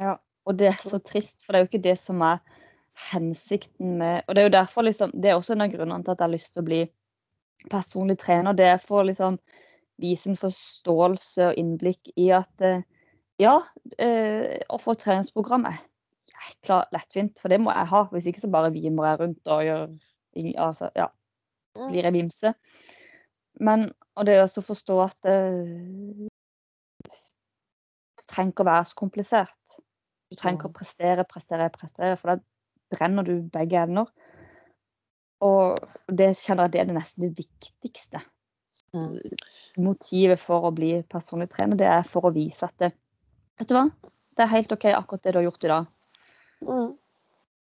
Ja, og det er så trist, for det er jo ikke det som er hensikten med Og det er jo derfor liksom Det er også en av grunnene til at jeg har lyst til å bli personlig trener. Det er for å liksom vise en forståelse og innblikk i at eh, ja, eh, å få treningsprogram er jækla lettvint, for det må jeg ha. Hvis ikke så bare vimer jeg rundt og gjør altså, ja, blir jeg vimse. Men og det er også å forstå at det, det trenger ikke å være så komplisert. Du trenger ikke å prestere, prestere, prestere, for da brenner du begge ender. Og det kjenner jeg det er det nesten det viktigste. Mm. Motivet for å bli personlig trener, det er for å vise at det, Vet du hva? Det er helt OK akkurat det du har gjort i dag. Mm.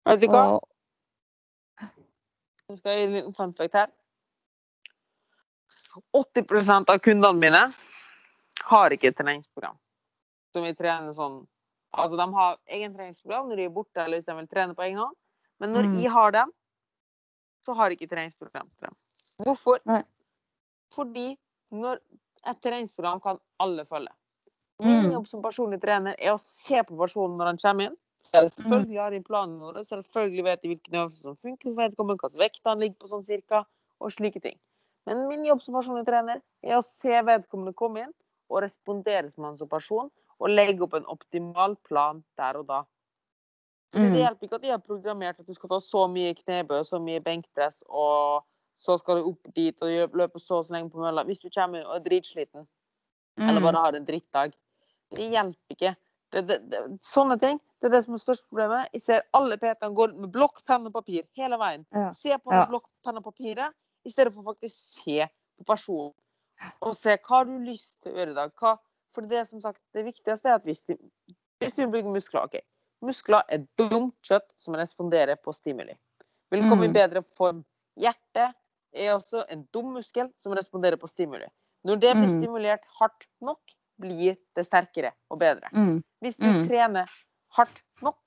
Vet du hva? Nå skal jeg gi en liten fun fact her. 80% av kundene mine har ikke et treningsprogram. Som vi trener sånn Altså, de har egen treningsprogram når de er borte eller hvis de vil trene på egen hånd. Men når Mm. jeg har dem, så har jeg ikke treningsprogram til dem. Hvorfor? Nei. Fordi når et treningsprogram kan alle følge. Min Mm. jobb som personlig trener er å se på personen når han kommer inn. Selvfølgelig har de planen vår, selvfølgelig vet de hvilken øvelse som funker for vedkommende, hvilken vekt han ligger på sånn cirka, og slike ting. Men min jobb som personlig trener er å se vedkommende komme inn og respondere som han som person, og legge opp en optimal plan der og da. Mm. Det Mm. hjelper ikke at de har programmert at du skal ta så mye knebøy og så mye benkpress, og så skal du opp dit og løpe så og så lenge på mølla. Hvis du kommer og er dritsliten, eller mm, bare har en drittdag. Det hjelper ikke. Det, det, det, sånne ting det er det som er største problemet. Jeg ser alle PT-ene går med blokk, penn og papir hele veien. Ja. Se på Ja. blokk, penn og papiret i stedet for faktisk se på personen. Og se hva har du lyst til å gjøre i dag. Hva For det som sagt, det viktigste er at hvis, de, hvis vi bygger muskler OK. Muskler er dumt kjøtt som responderer på stimuli. Vil komme i Mm. bedre form. Hjertet er også en dum muskel som responderer på stimuli. Når det blir Mm. stimulert hardt nok, blir det sterkere og bedre. Mm. Hvis du Mm. trener hardt nok,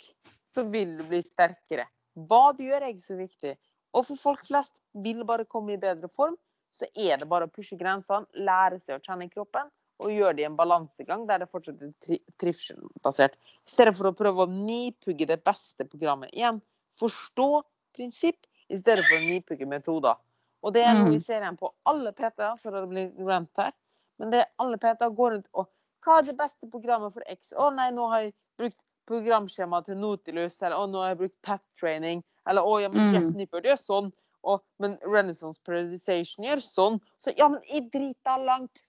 så vil du bli sterkere. Hva du gjør, er ikke så viktig. Og for folk flest vil bare komme i bedre form, så er det bare å pushe grensene, lære seg å kjenne kroppen, og gjøre det i en balansegang der det fortsatt er tri trivselbasert. I stedet for å prøve å nipugge det beste programmet. Igjen, forstå prinsipp i stedet for å nipugge metoder. Og det er noe Mm. vi ser igjen på alle PT-er, for det blir glemt her. Men det er alle PT-er går rundt og Hva er det beste programmet for X? Å nei, nå har jeg brukt programskjema til Nautilus, eller å, nå har jeg brukt PAT-training, eller å ja, men Mm. Jeff Nippert gjør sånn, og, men Renaissance Periodization gjør sånn. Så ja, men jeg driter langt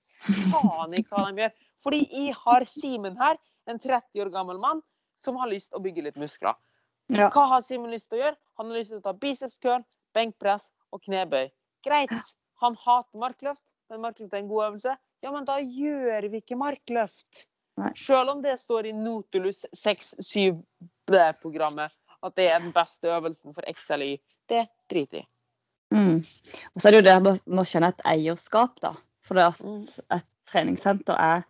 faen i hva de gjør. Fordi jeg har Simen her, en 30 år gammel mann, som har lyst å bygge litt muskler. Ja. Hva har Simen lyst til å gjøre? Han har lyst til å ta biceps curl, benkpress og knebøy. Greit. Han hater markløft, men markløft er en god øvelse. Ja, men da gjør vi ikke markløft. Nei. Selv om det står i Notulus 6-7-programmet at det er den beste øvelsen for XLY. Det driter vi i. Mm. Og så er det jo det med med å kjenne et eierskap, da. For det at Mm. et treningssenter er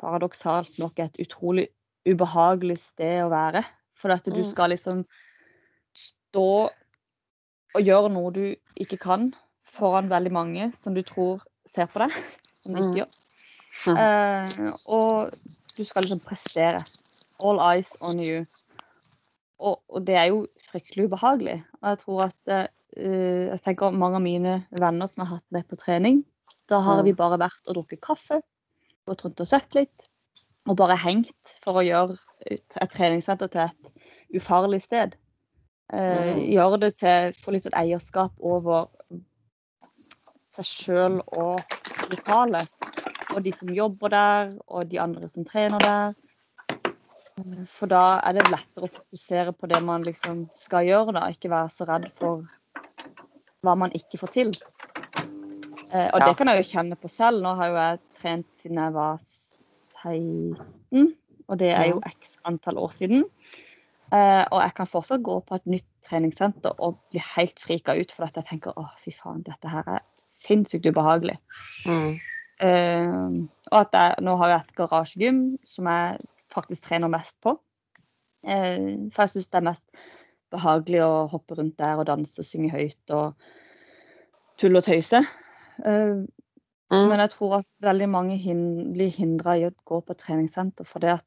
paradoksalt nok et utrolig ubehagelig sted å være. For at du Mm. skal liksom stå og gjøre noe du ikke kan foran veldig mange som du tror ser på deg, som du Mm. ikke gjør. Uh, og du skal liksom prestere. All eyes on you. Og, og det er jo fryktelig ubehagelig. Og jeg tror at uh, jeg tenker mange av mine venner som har hatt det på trening, da har vi bare vært og drukket kaffe, gått rundt og sett litt, og bare hengt for å gjøre et, et treningssenter til et ufarlig sted. Eh, Mm. gjøre det til få litt sånn eierskap over seg sjøl og lokalet. Og de som jobber der, og de andre som trener der. For da er det lettere å fokusere på det man liksom skal gjøre, da. Ikke være så redd for hva man ikke får til. Eh, og Ja. det kan jeg jo kjenne på selv. Nå har jo jeg trent siden jeg var 16, og det er jo x antall år siden. Eh, og jeg kan fortsatt gå på et nytt treningssenter og bli helt frika ut for at jeg tenker å, fy faen, dette her er sinnssykt ubehagelig. Mm. Uh, og at jeg, nå har jeg et garasjegym som jeg faktisk trener mest på. Uh, for jeg syns det er mest behagelig å hoppe rundt der og danse og synge høyt og tulle og tøyse. Uh, Mm. men jeg tror at veldig mange hin blir hindra i å gå på treningssenter fordi at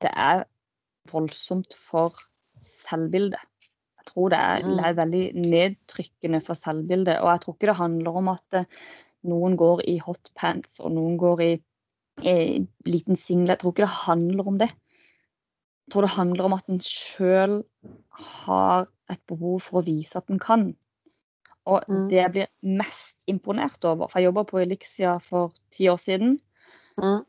det er voldsomt for selvbildet. Jeg tror det er, Mm. det er veldig nedtrykkende for selvbildet. Og jeg tror ikke det handler om at eh, noen går i hotpants og noen går i, i liten singlet. Jeg tror ikke det handler om det. Jeg tror det handler om at en sjøl har et behov for å vise at en kan. Og Mm. det jeg blir mest imponert over For jeg jobba på Elixia for ti år siden. Mm.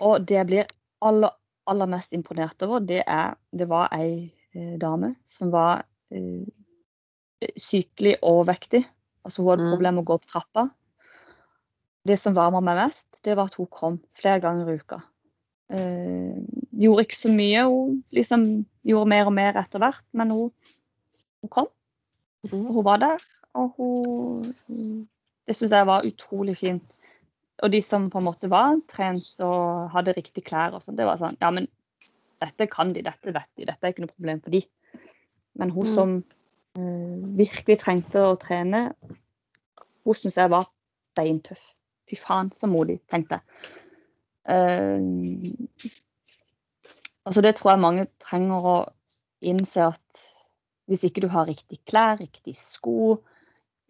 Og det jeg blir aller, aller mest imponert over, det, er, det var ei eh, dame som var sykelig overvektig. Altså hun hadde Mm. problemer med å gå opp trappa. Det som varma meg mest, det var at hun kom flere ganger i uka. Eh, gjorde ikke så mye, hun liksom gjorde mer og mer etter hvert, men hun, hun kom. Mm. hun var der, og hun Det syns jeg var utrolig fint. Og de som på en måte var trent og hadde riktige klær og sånn, det var sånn Ja, men dette kan de, dette vet de, dette er ikke noe problem for de. Men hun Mm. som uh, virkelig trengte å trene, hun syns jeg var beintøff. Fy faen, så modig, tenkte jeg. Uh, altså det tror jeg mange trenger å innse at hvis ikke du har riktig klær, riktig sko,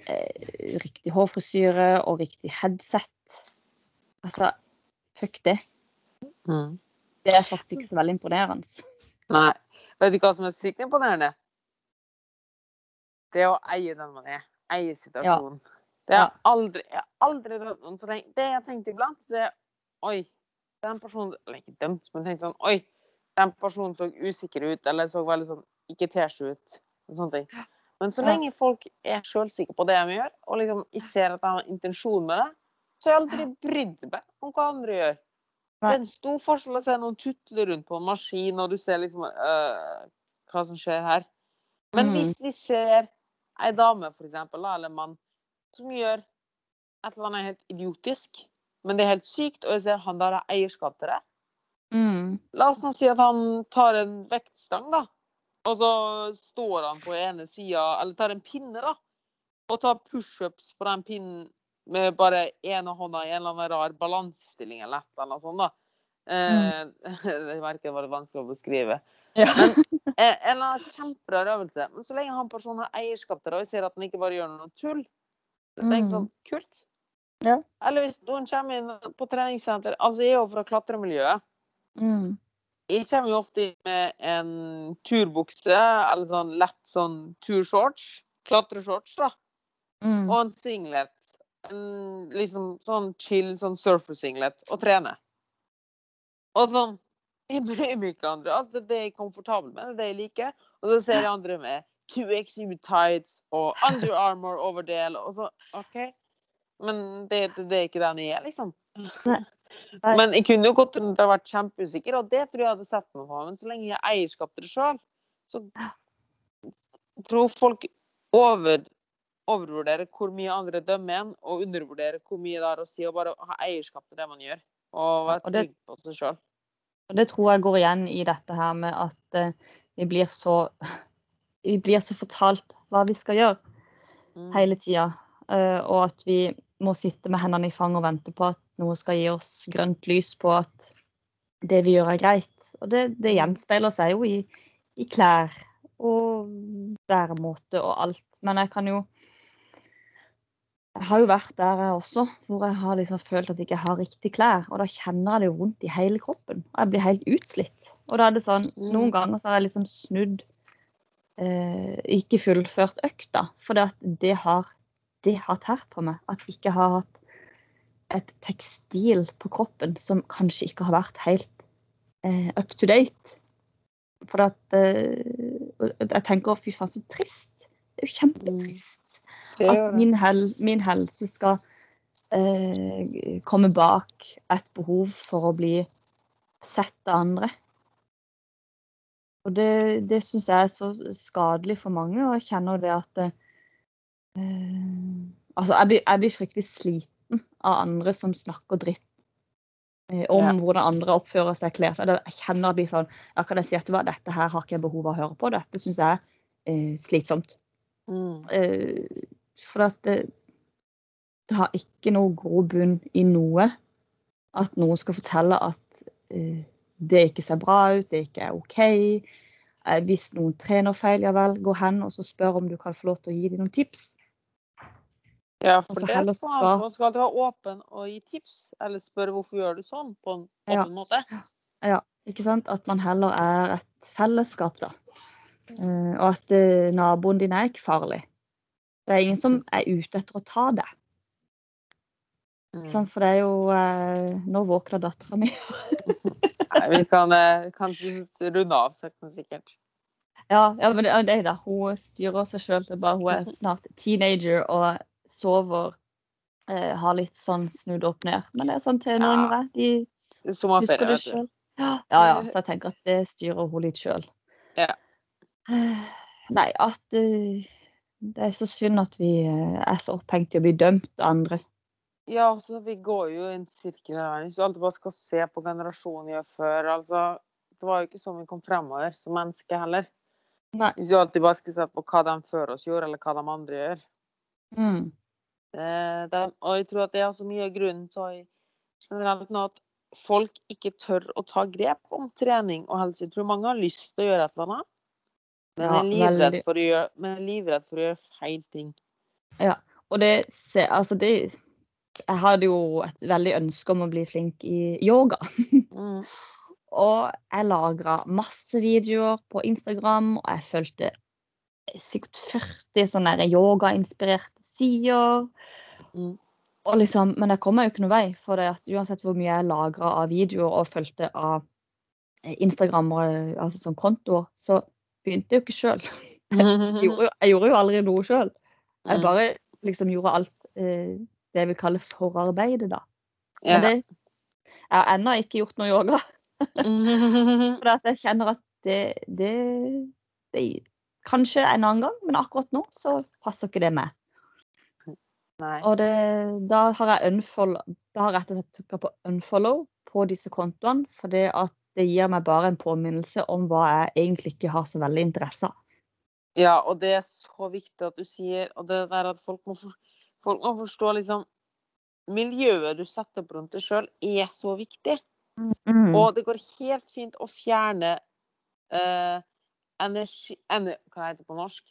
eh, riktig hårfrisyre og riktig headset Altså, fuck det. Mm. Det er faktisk ikke så veldig imponerende. Nei. Vet du hva som er sykt imponerende? Det å eie den man er. Eie situasjonen. Det har jeg aldri, jeg har aldri dømt noen så. Det jeg tenkte iblant, det er Oi, den personen Eller ikke dømt, men tenkte sånn Oi, den personen så usikker ut, eller så veldig sånn ikke tæsj ut. En sånn ting. Men så lenge folk er sjølsikre på det de gjør, og liksom jeg ser at de har intensjon med det, Så har jeg aldri brydd meg om hva andre gjør. Det er en stor forskjell å se noen tutle rundt på en maskin, og du ser liksom øh, hva som skjer her. Men Mm. hvis vi ser ei dame, for eksempel, eller en mann, som gjør et eller annet helt idiotisk, men det er helt sykt, og jeg ser han der har eierskap til det Mm. La oss nå si at han tar en vektstang, da. Og så står han på ene sida, eller tar en pinne, da. Og tar pushups på den pinnen med bare ene hånda i en eller annen rar balansestilling eller et eller annet sånt, da. Eh, jeg merker det var vanskelig å beskrive. Ja. Eh, en kjemperar øvelse. Men så lenge han personen har eierskap til det, og jeg ser at han ikke bare gjør noe tull, så det er ikke sånn kult. Ja. Eller hvis noen kommer inn på treningssenter Altså, jeg er jo fra klatremiljøet. Mm. Jeg kommer jo ofte inn med en turbukse, eller sånn lett sånn turshorts. Klatreshorts, da. Mm. Og en singlet. En liksom sånn chill sånn surfer-singlet. Og trene. Og sånn Jeg bryr meg ikke andre. Alt det er jeg komfortabel med, det er jeg liker. Og så ser jeg andre med 2XU tights og Under Armour-overdel, og så OK. Men det, det, det er ikke den jeg er, liksom. Men jeg kunne jo gått rundt og vært kjempeusikker, og det tror jeg hadde sett meg på. Men så lenge jeg har eierskap til det sjøl, så tror folk over, overvurderer hvor mye andre dømmer en, og undervurderer hvor mye det har å si å bare ha eierskap til det man gjør. Og være trygg på seg sjøl. Og det tror jeg går igjen i dette her med at eh, vi blir så Vi blir så fortalt hva vi skal gjøre Mm. hele tida. Uh, og at vi må sitte med hendene i fanget og vente på at noe skal gi oss grønt lys på at det vi gjør er greit. Og det, det gjenspeiler seg jo i, i klær og væremåte og alt. Men jeg kan jo Jeg har jo vært der jeg også, hvor jeg har liksom følt at jeg ikke har riktig klær. Og da kjenner jeg det jo vondt i hele kroppen. Og jeg blir helt utslitt. Og da er det sånn Mm. Noen ganger så har jeg liksom snudd eh, Ikke fullført økta. For det, at det har det har tært på meg. At jeg ikke har hatt et tekstil på kroppen som kanskje ikke har vært helt eh, up to date. For at eh, Jeg tenker fy faen, så trist. Det er jo kjempetrist Det at min, hel, min helse skal eh, komme bak et behov for å bli sett av andre. Og det, det syns jeg er så skadelig for mange, og jeg kjenner det at eh, Altså, jeg blir, jeg blir fryktelig sliten av andre som snakker dritt eh, om Ja. hvordan andre oppfører seg kler seg. Jeg kjenner det blir sånn Ja, kan jeg si at dette her har ikke jeg behov av å høre på. Dette syns jeg er eh, slitsomt. Mm. For at det, det har ikke noe grobunn i noe at noen skal fortelle at eh, det ikke ser bra ut, det ikke er OK. Eh, hvis noen trener feil, ja vel, gå hen og så spør om du kan få lov til å gi dem noen tips. Ja, for det er svar. man skal alltid være åpen og gi tips, eller spørre hvorfor gjør du sånn, på en Ja. åpen måte. Ikke sant? At man heller er et fellesskap, da. Eh, og at eh, naboen din er ikke farlig. Det er ingen som er ute etter å ta det. Mm. For det er jo eh, Nå våkner dattera mi. Vi kan, eh, kan runde av sakte, sikkert. Ja, ja, men det er det, da. Hun styrer seg sjøl. Hun er snart teenager og sover. Eh, har litt sånn snudd opp ned. Men det er sånn tenåringer Ja. De er husker det sjøl. Ja, ja. Så jeg tenker at det styrer hun litt sjøl. Ja. Nei, at eh, det er så synd at vi eh, er så opphengt i å bli dømt av andre. Ja, altså, vi går jo i en sirkel her. Hvis alltid bare skal se på generasjonen gjør før, altså Det var jo ikke sånn vi kom fremover som mennesker heller. Nei. Hvis du alltid bare skal se på hva de før oss gjorde, eller hva de andre gjør. Mm. Eh, de, og jeg tror at det er så mye av grunnen til generelt nå at folk ikke tør å ta grep om trening og helse. Jeg tror mange har lyst til å gjøre et eller annet, men jeg er livredd veldig. for å gjøre, men er livredd for å gjøre feil ting. Ja, Og det, altså det Jeg hadde jo et veldig ønske om å bli flink i yoga. Mm. Og jeg lagra masse videoer på Instagram, og jeg fulgte sikkert 40 sånne yogainspirerte sider. Mm. Og liksom, men jeg kom meg jo ikke noe vei, for det at uansett hvor mye jeg lagra av videoer og fulgte av Instagram, og, altså sånn kontoer, så begynte jo ikke sjøl. Jeg, jeg gjorde jo aldri noe sjøl. Jeg bare liksom gjorde alt eh, det jeg vil kalle forarbeidet, da. Men det, jeg har ennå ikke gjort noe yoga. For jeg kjenner at det, det, det Kanskje en annen gang, men akkurat nå så passer ikke det. Nei. Og det, da har jeg unfollow, da har jeg rett og slett trykka på unfollow på disse kontoene, for det at det gir meg bare en påminnelse om hva jeg egentlig ikke har så veldig interesse av. Ja, og det er så viktig at du sier Og det der at folk må, for, folk må forstå liksom Miljøet du setter opp rundt deg sjøl, er så viktig. Mm. Og det går helt fint å fjerne eh, energi... Ener, hva heter det på norsk?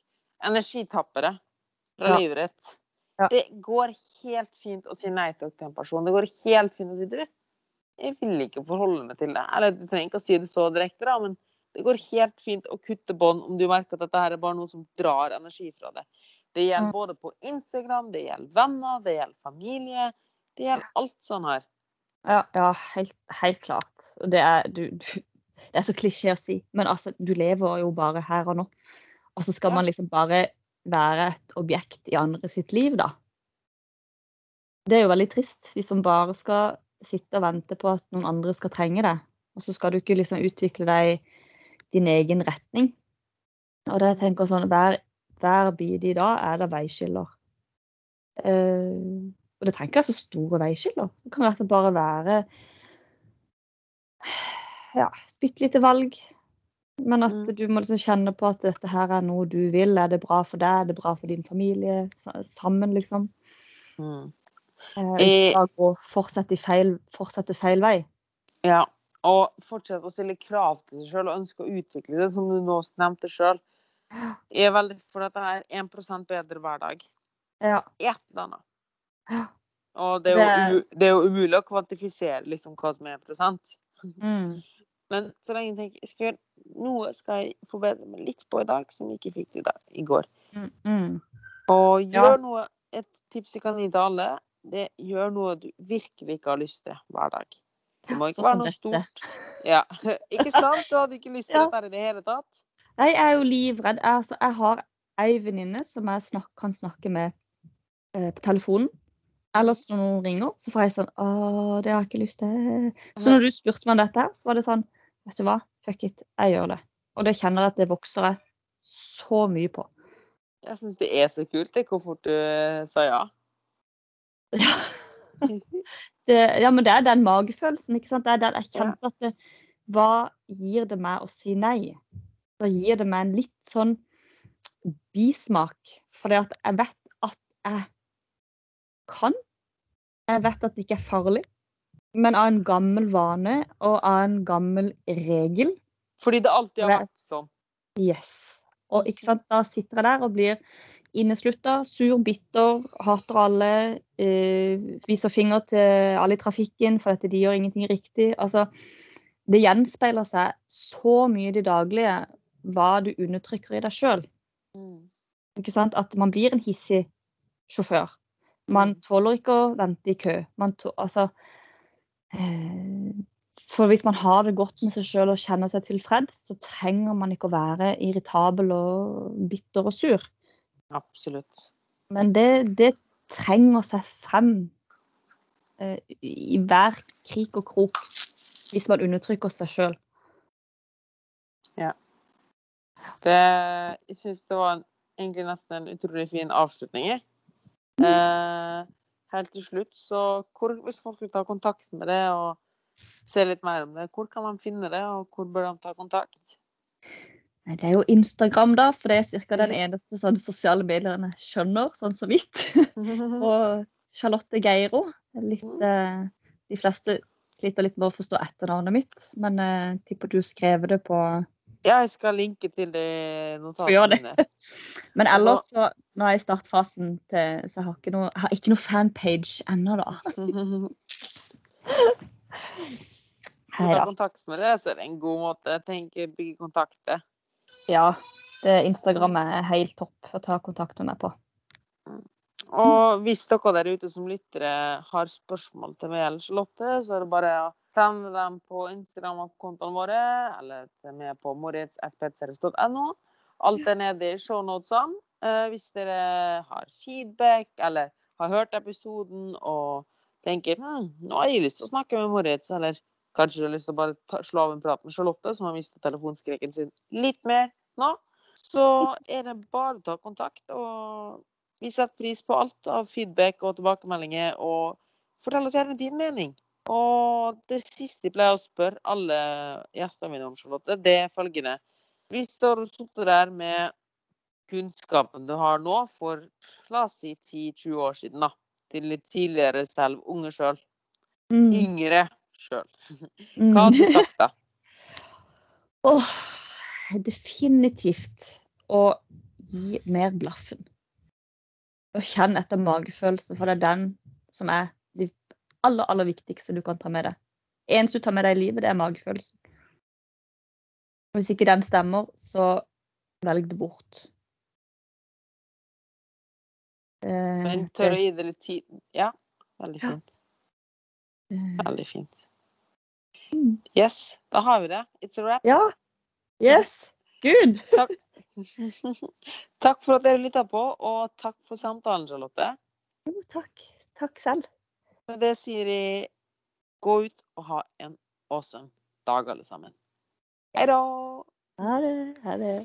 Energitappere fra Ja. livet ditt. Ja. Det går helt fint å si nei takk til en person. Det går helt fint å si du, jeg vil ikke forholde meg til det. Eller du trenger ikke å si det så direkte, da, men det går helt fint å kutte bånd om du merker at dette her er bare noe som drar energi fra deg. Det gjelder Mm. både på Instagram, det gjelder venner, det gjelder familie. Det gjelder alt sånn her. Ja, ja helt, helt klart. Det er, du, du, det er så klisjé å si, men altså, du lever jo bare her og nå. Og så skal Ja. man liksom bare være et objekt i andre sitt liv, da. Det er jo veldig trist hvis man bare skal sitte og vente på at noen andre skal trenge det. Og så skal du ikke liksom utvikle deg i din egen retning. Og det jeg tenker sånn, hver, hver bit i dag er det veiskiller. Uh, og det trenger ikke være så store veiskiller. Det kan rett og slett bare være ja, et bitte lite valg. Men at Mm. du må liksom kjenne på at dette her er noe du vil. Er det bra for deg? Er det bra for din familie? Sammen, liksom. Mm. Eh, Eh, gå, fortsette, feil, fortsette feil vei. Ja. Og fortsette å stille krav til seg sjøl og ønske å utvikle det, som du nå nevnte sjøl. Jeg er veldig for at det er 1 bedre hver dag. Ja. Et eller annet. Ja. Og det er, jo, det er jo umulig å kvantifisere liksom, hva som er 1 Mm. Men så lenge jeg tenker jeg skal gjøre noe skal jeg forbedre meg litt på i dag, som jeg ikke fikk til i, i går. Mm. Mm. Og Ja. gjør noe Et tips jeg kan gi til alle, det gjør noe du virkelig ikke har lyst til hver dag. Det må ikke Sånn være noe dette. stort. Ja. Ikke sant? Du hadde ikke lyst til Ja. dette i det hele tatt? Jeg er jo livredd. Altså, jeg har ei venninne som jeg snak, kan snakke med eh, på telefonen. Ellers når noen ringer, så får jeg sånn Å, det har jeg ikke lyst til. Så når du spurte meg om dette, så var det sånn Vet du hva, fuck it, jeg gjør det. Og det kjenner jeg at det vokser jeg så mye på. Jeg syns det er så kult det, hvor fort du eh, sa ja. Ja. Det, ja, men det er den magefølelsen, ikke sant. Det er der jeg kjente at det, Hva gir det meg å si nei? Da gir det meg en litt sånn bismak. Fordi at jeg vet at jeg kan. Jeg vet at det ikke er farlig. Men av en gammel vane og av en gammel regel Fordi det alltid har vært sånn. Yes. Og ikke sant, da sitter jeg der og blir inneslutta, sur, bitter, hater alle, eh, viser finger til alle i trafikken for at de gjør ingenting riktig. Altså, det gjenspeiler seg så mye i det daglige hva du undertrykker i deg sjøl. Mm. At man blir en hissig sjåfør. Man Mm. tåler ikke å vente i kø. Man tå, altså, eh, for hvis man har det godt med seg sjøl og kjenner seg tilfreds, så trenger man ikke å være irritabel og bitter og sur. Absolutt. Men det, det trenger seg frem eh, i hver krik og krok hvis man undertrykker seg sjøl. Det, jeg syns det var en, egentlig nesten en utrolig fin avslutning. jeg. Eh, helt til slutt, så hvor, hvis folk vil ta kontakt med det og se litt mer om det, hvor kan man finne det, og hvor bør de ta kontakt? Nei, Det er jo Instagram, da, for det er ca. den eneste sånn, sosiale mediene jeg skjønner, sånn så vidt. Og Charlotte Geiro. Litt, eh, de fleste sliter litt med å forstå etternavnet mitt, men eh, tipper du skrev det på Ja, jeg skal linke til det notatene mine. Men Altså- ellers så Nå er jeg i startfasen, til, så jeg har ikke noe, jeg har ikke noe fanpage ennå, da. Hei med det, så er det en god måte. Jeg tenker bygge kontakter. Ja, det Instagram er helt topp å ta kontakt med meg på. Og hvis dere der ute som lyttere har spørsmål til meg eller Charlotte, så er det bare å sende dem på Instagram-kontoene våre, eller til meg på moritz.no Alt er nede i shownotesene. Eh, hvis dere har feedback eller har hørt episoden og tenker hm, nå har jeg lyst til å snakke med Moritz, eller kanskje du har lyst til å bare ta, slå av en prat med Charlotte, som har mistet telefonskriken sin litt mer nå, så er det bare å ta kontakt. Og vi setter pris på alt av feedback og tilbakemeldinger, og fortell oss gjerne din mening. Og det siste jeg pleier å spørre alle gjestene mine om, Charlotte, det er følgende. Hvis du har sittet der med kunnskapen du har nå, for la oss si 10-20 år siden, da, til litt tidligere selv, unge sjøl, Mm. yngre sjøl, Mm. hva hadde du sagt da? Åh, definitivt å gi mer blaffen. Og kjenne etter magefølelsen, for det er den som er det aller, aller viktigste du kan ta med deg. Eneste du tar med deg i livet, det er magefølelsen. Hvis ikke den stemmer, så velg det bort. Eh, Men tør å gi det litt tid? Ja, veldig fint. eh, Veldig fint. Mm. Yes, da har vi det. It's a wrap. Ja. Yes. Good. Takk for at dere lytta på, og takk for samtalen, Charlotte. Jo, takk. Takk selv. Med det sier jeg gå ut og ha en awesome dag, alle sammen. Hei da! Ha det. Ha det.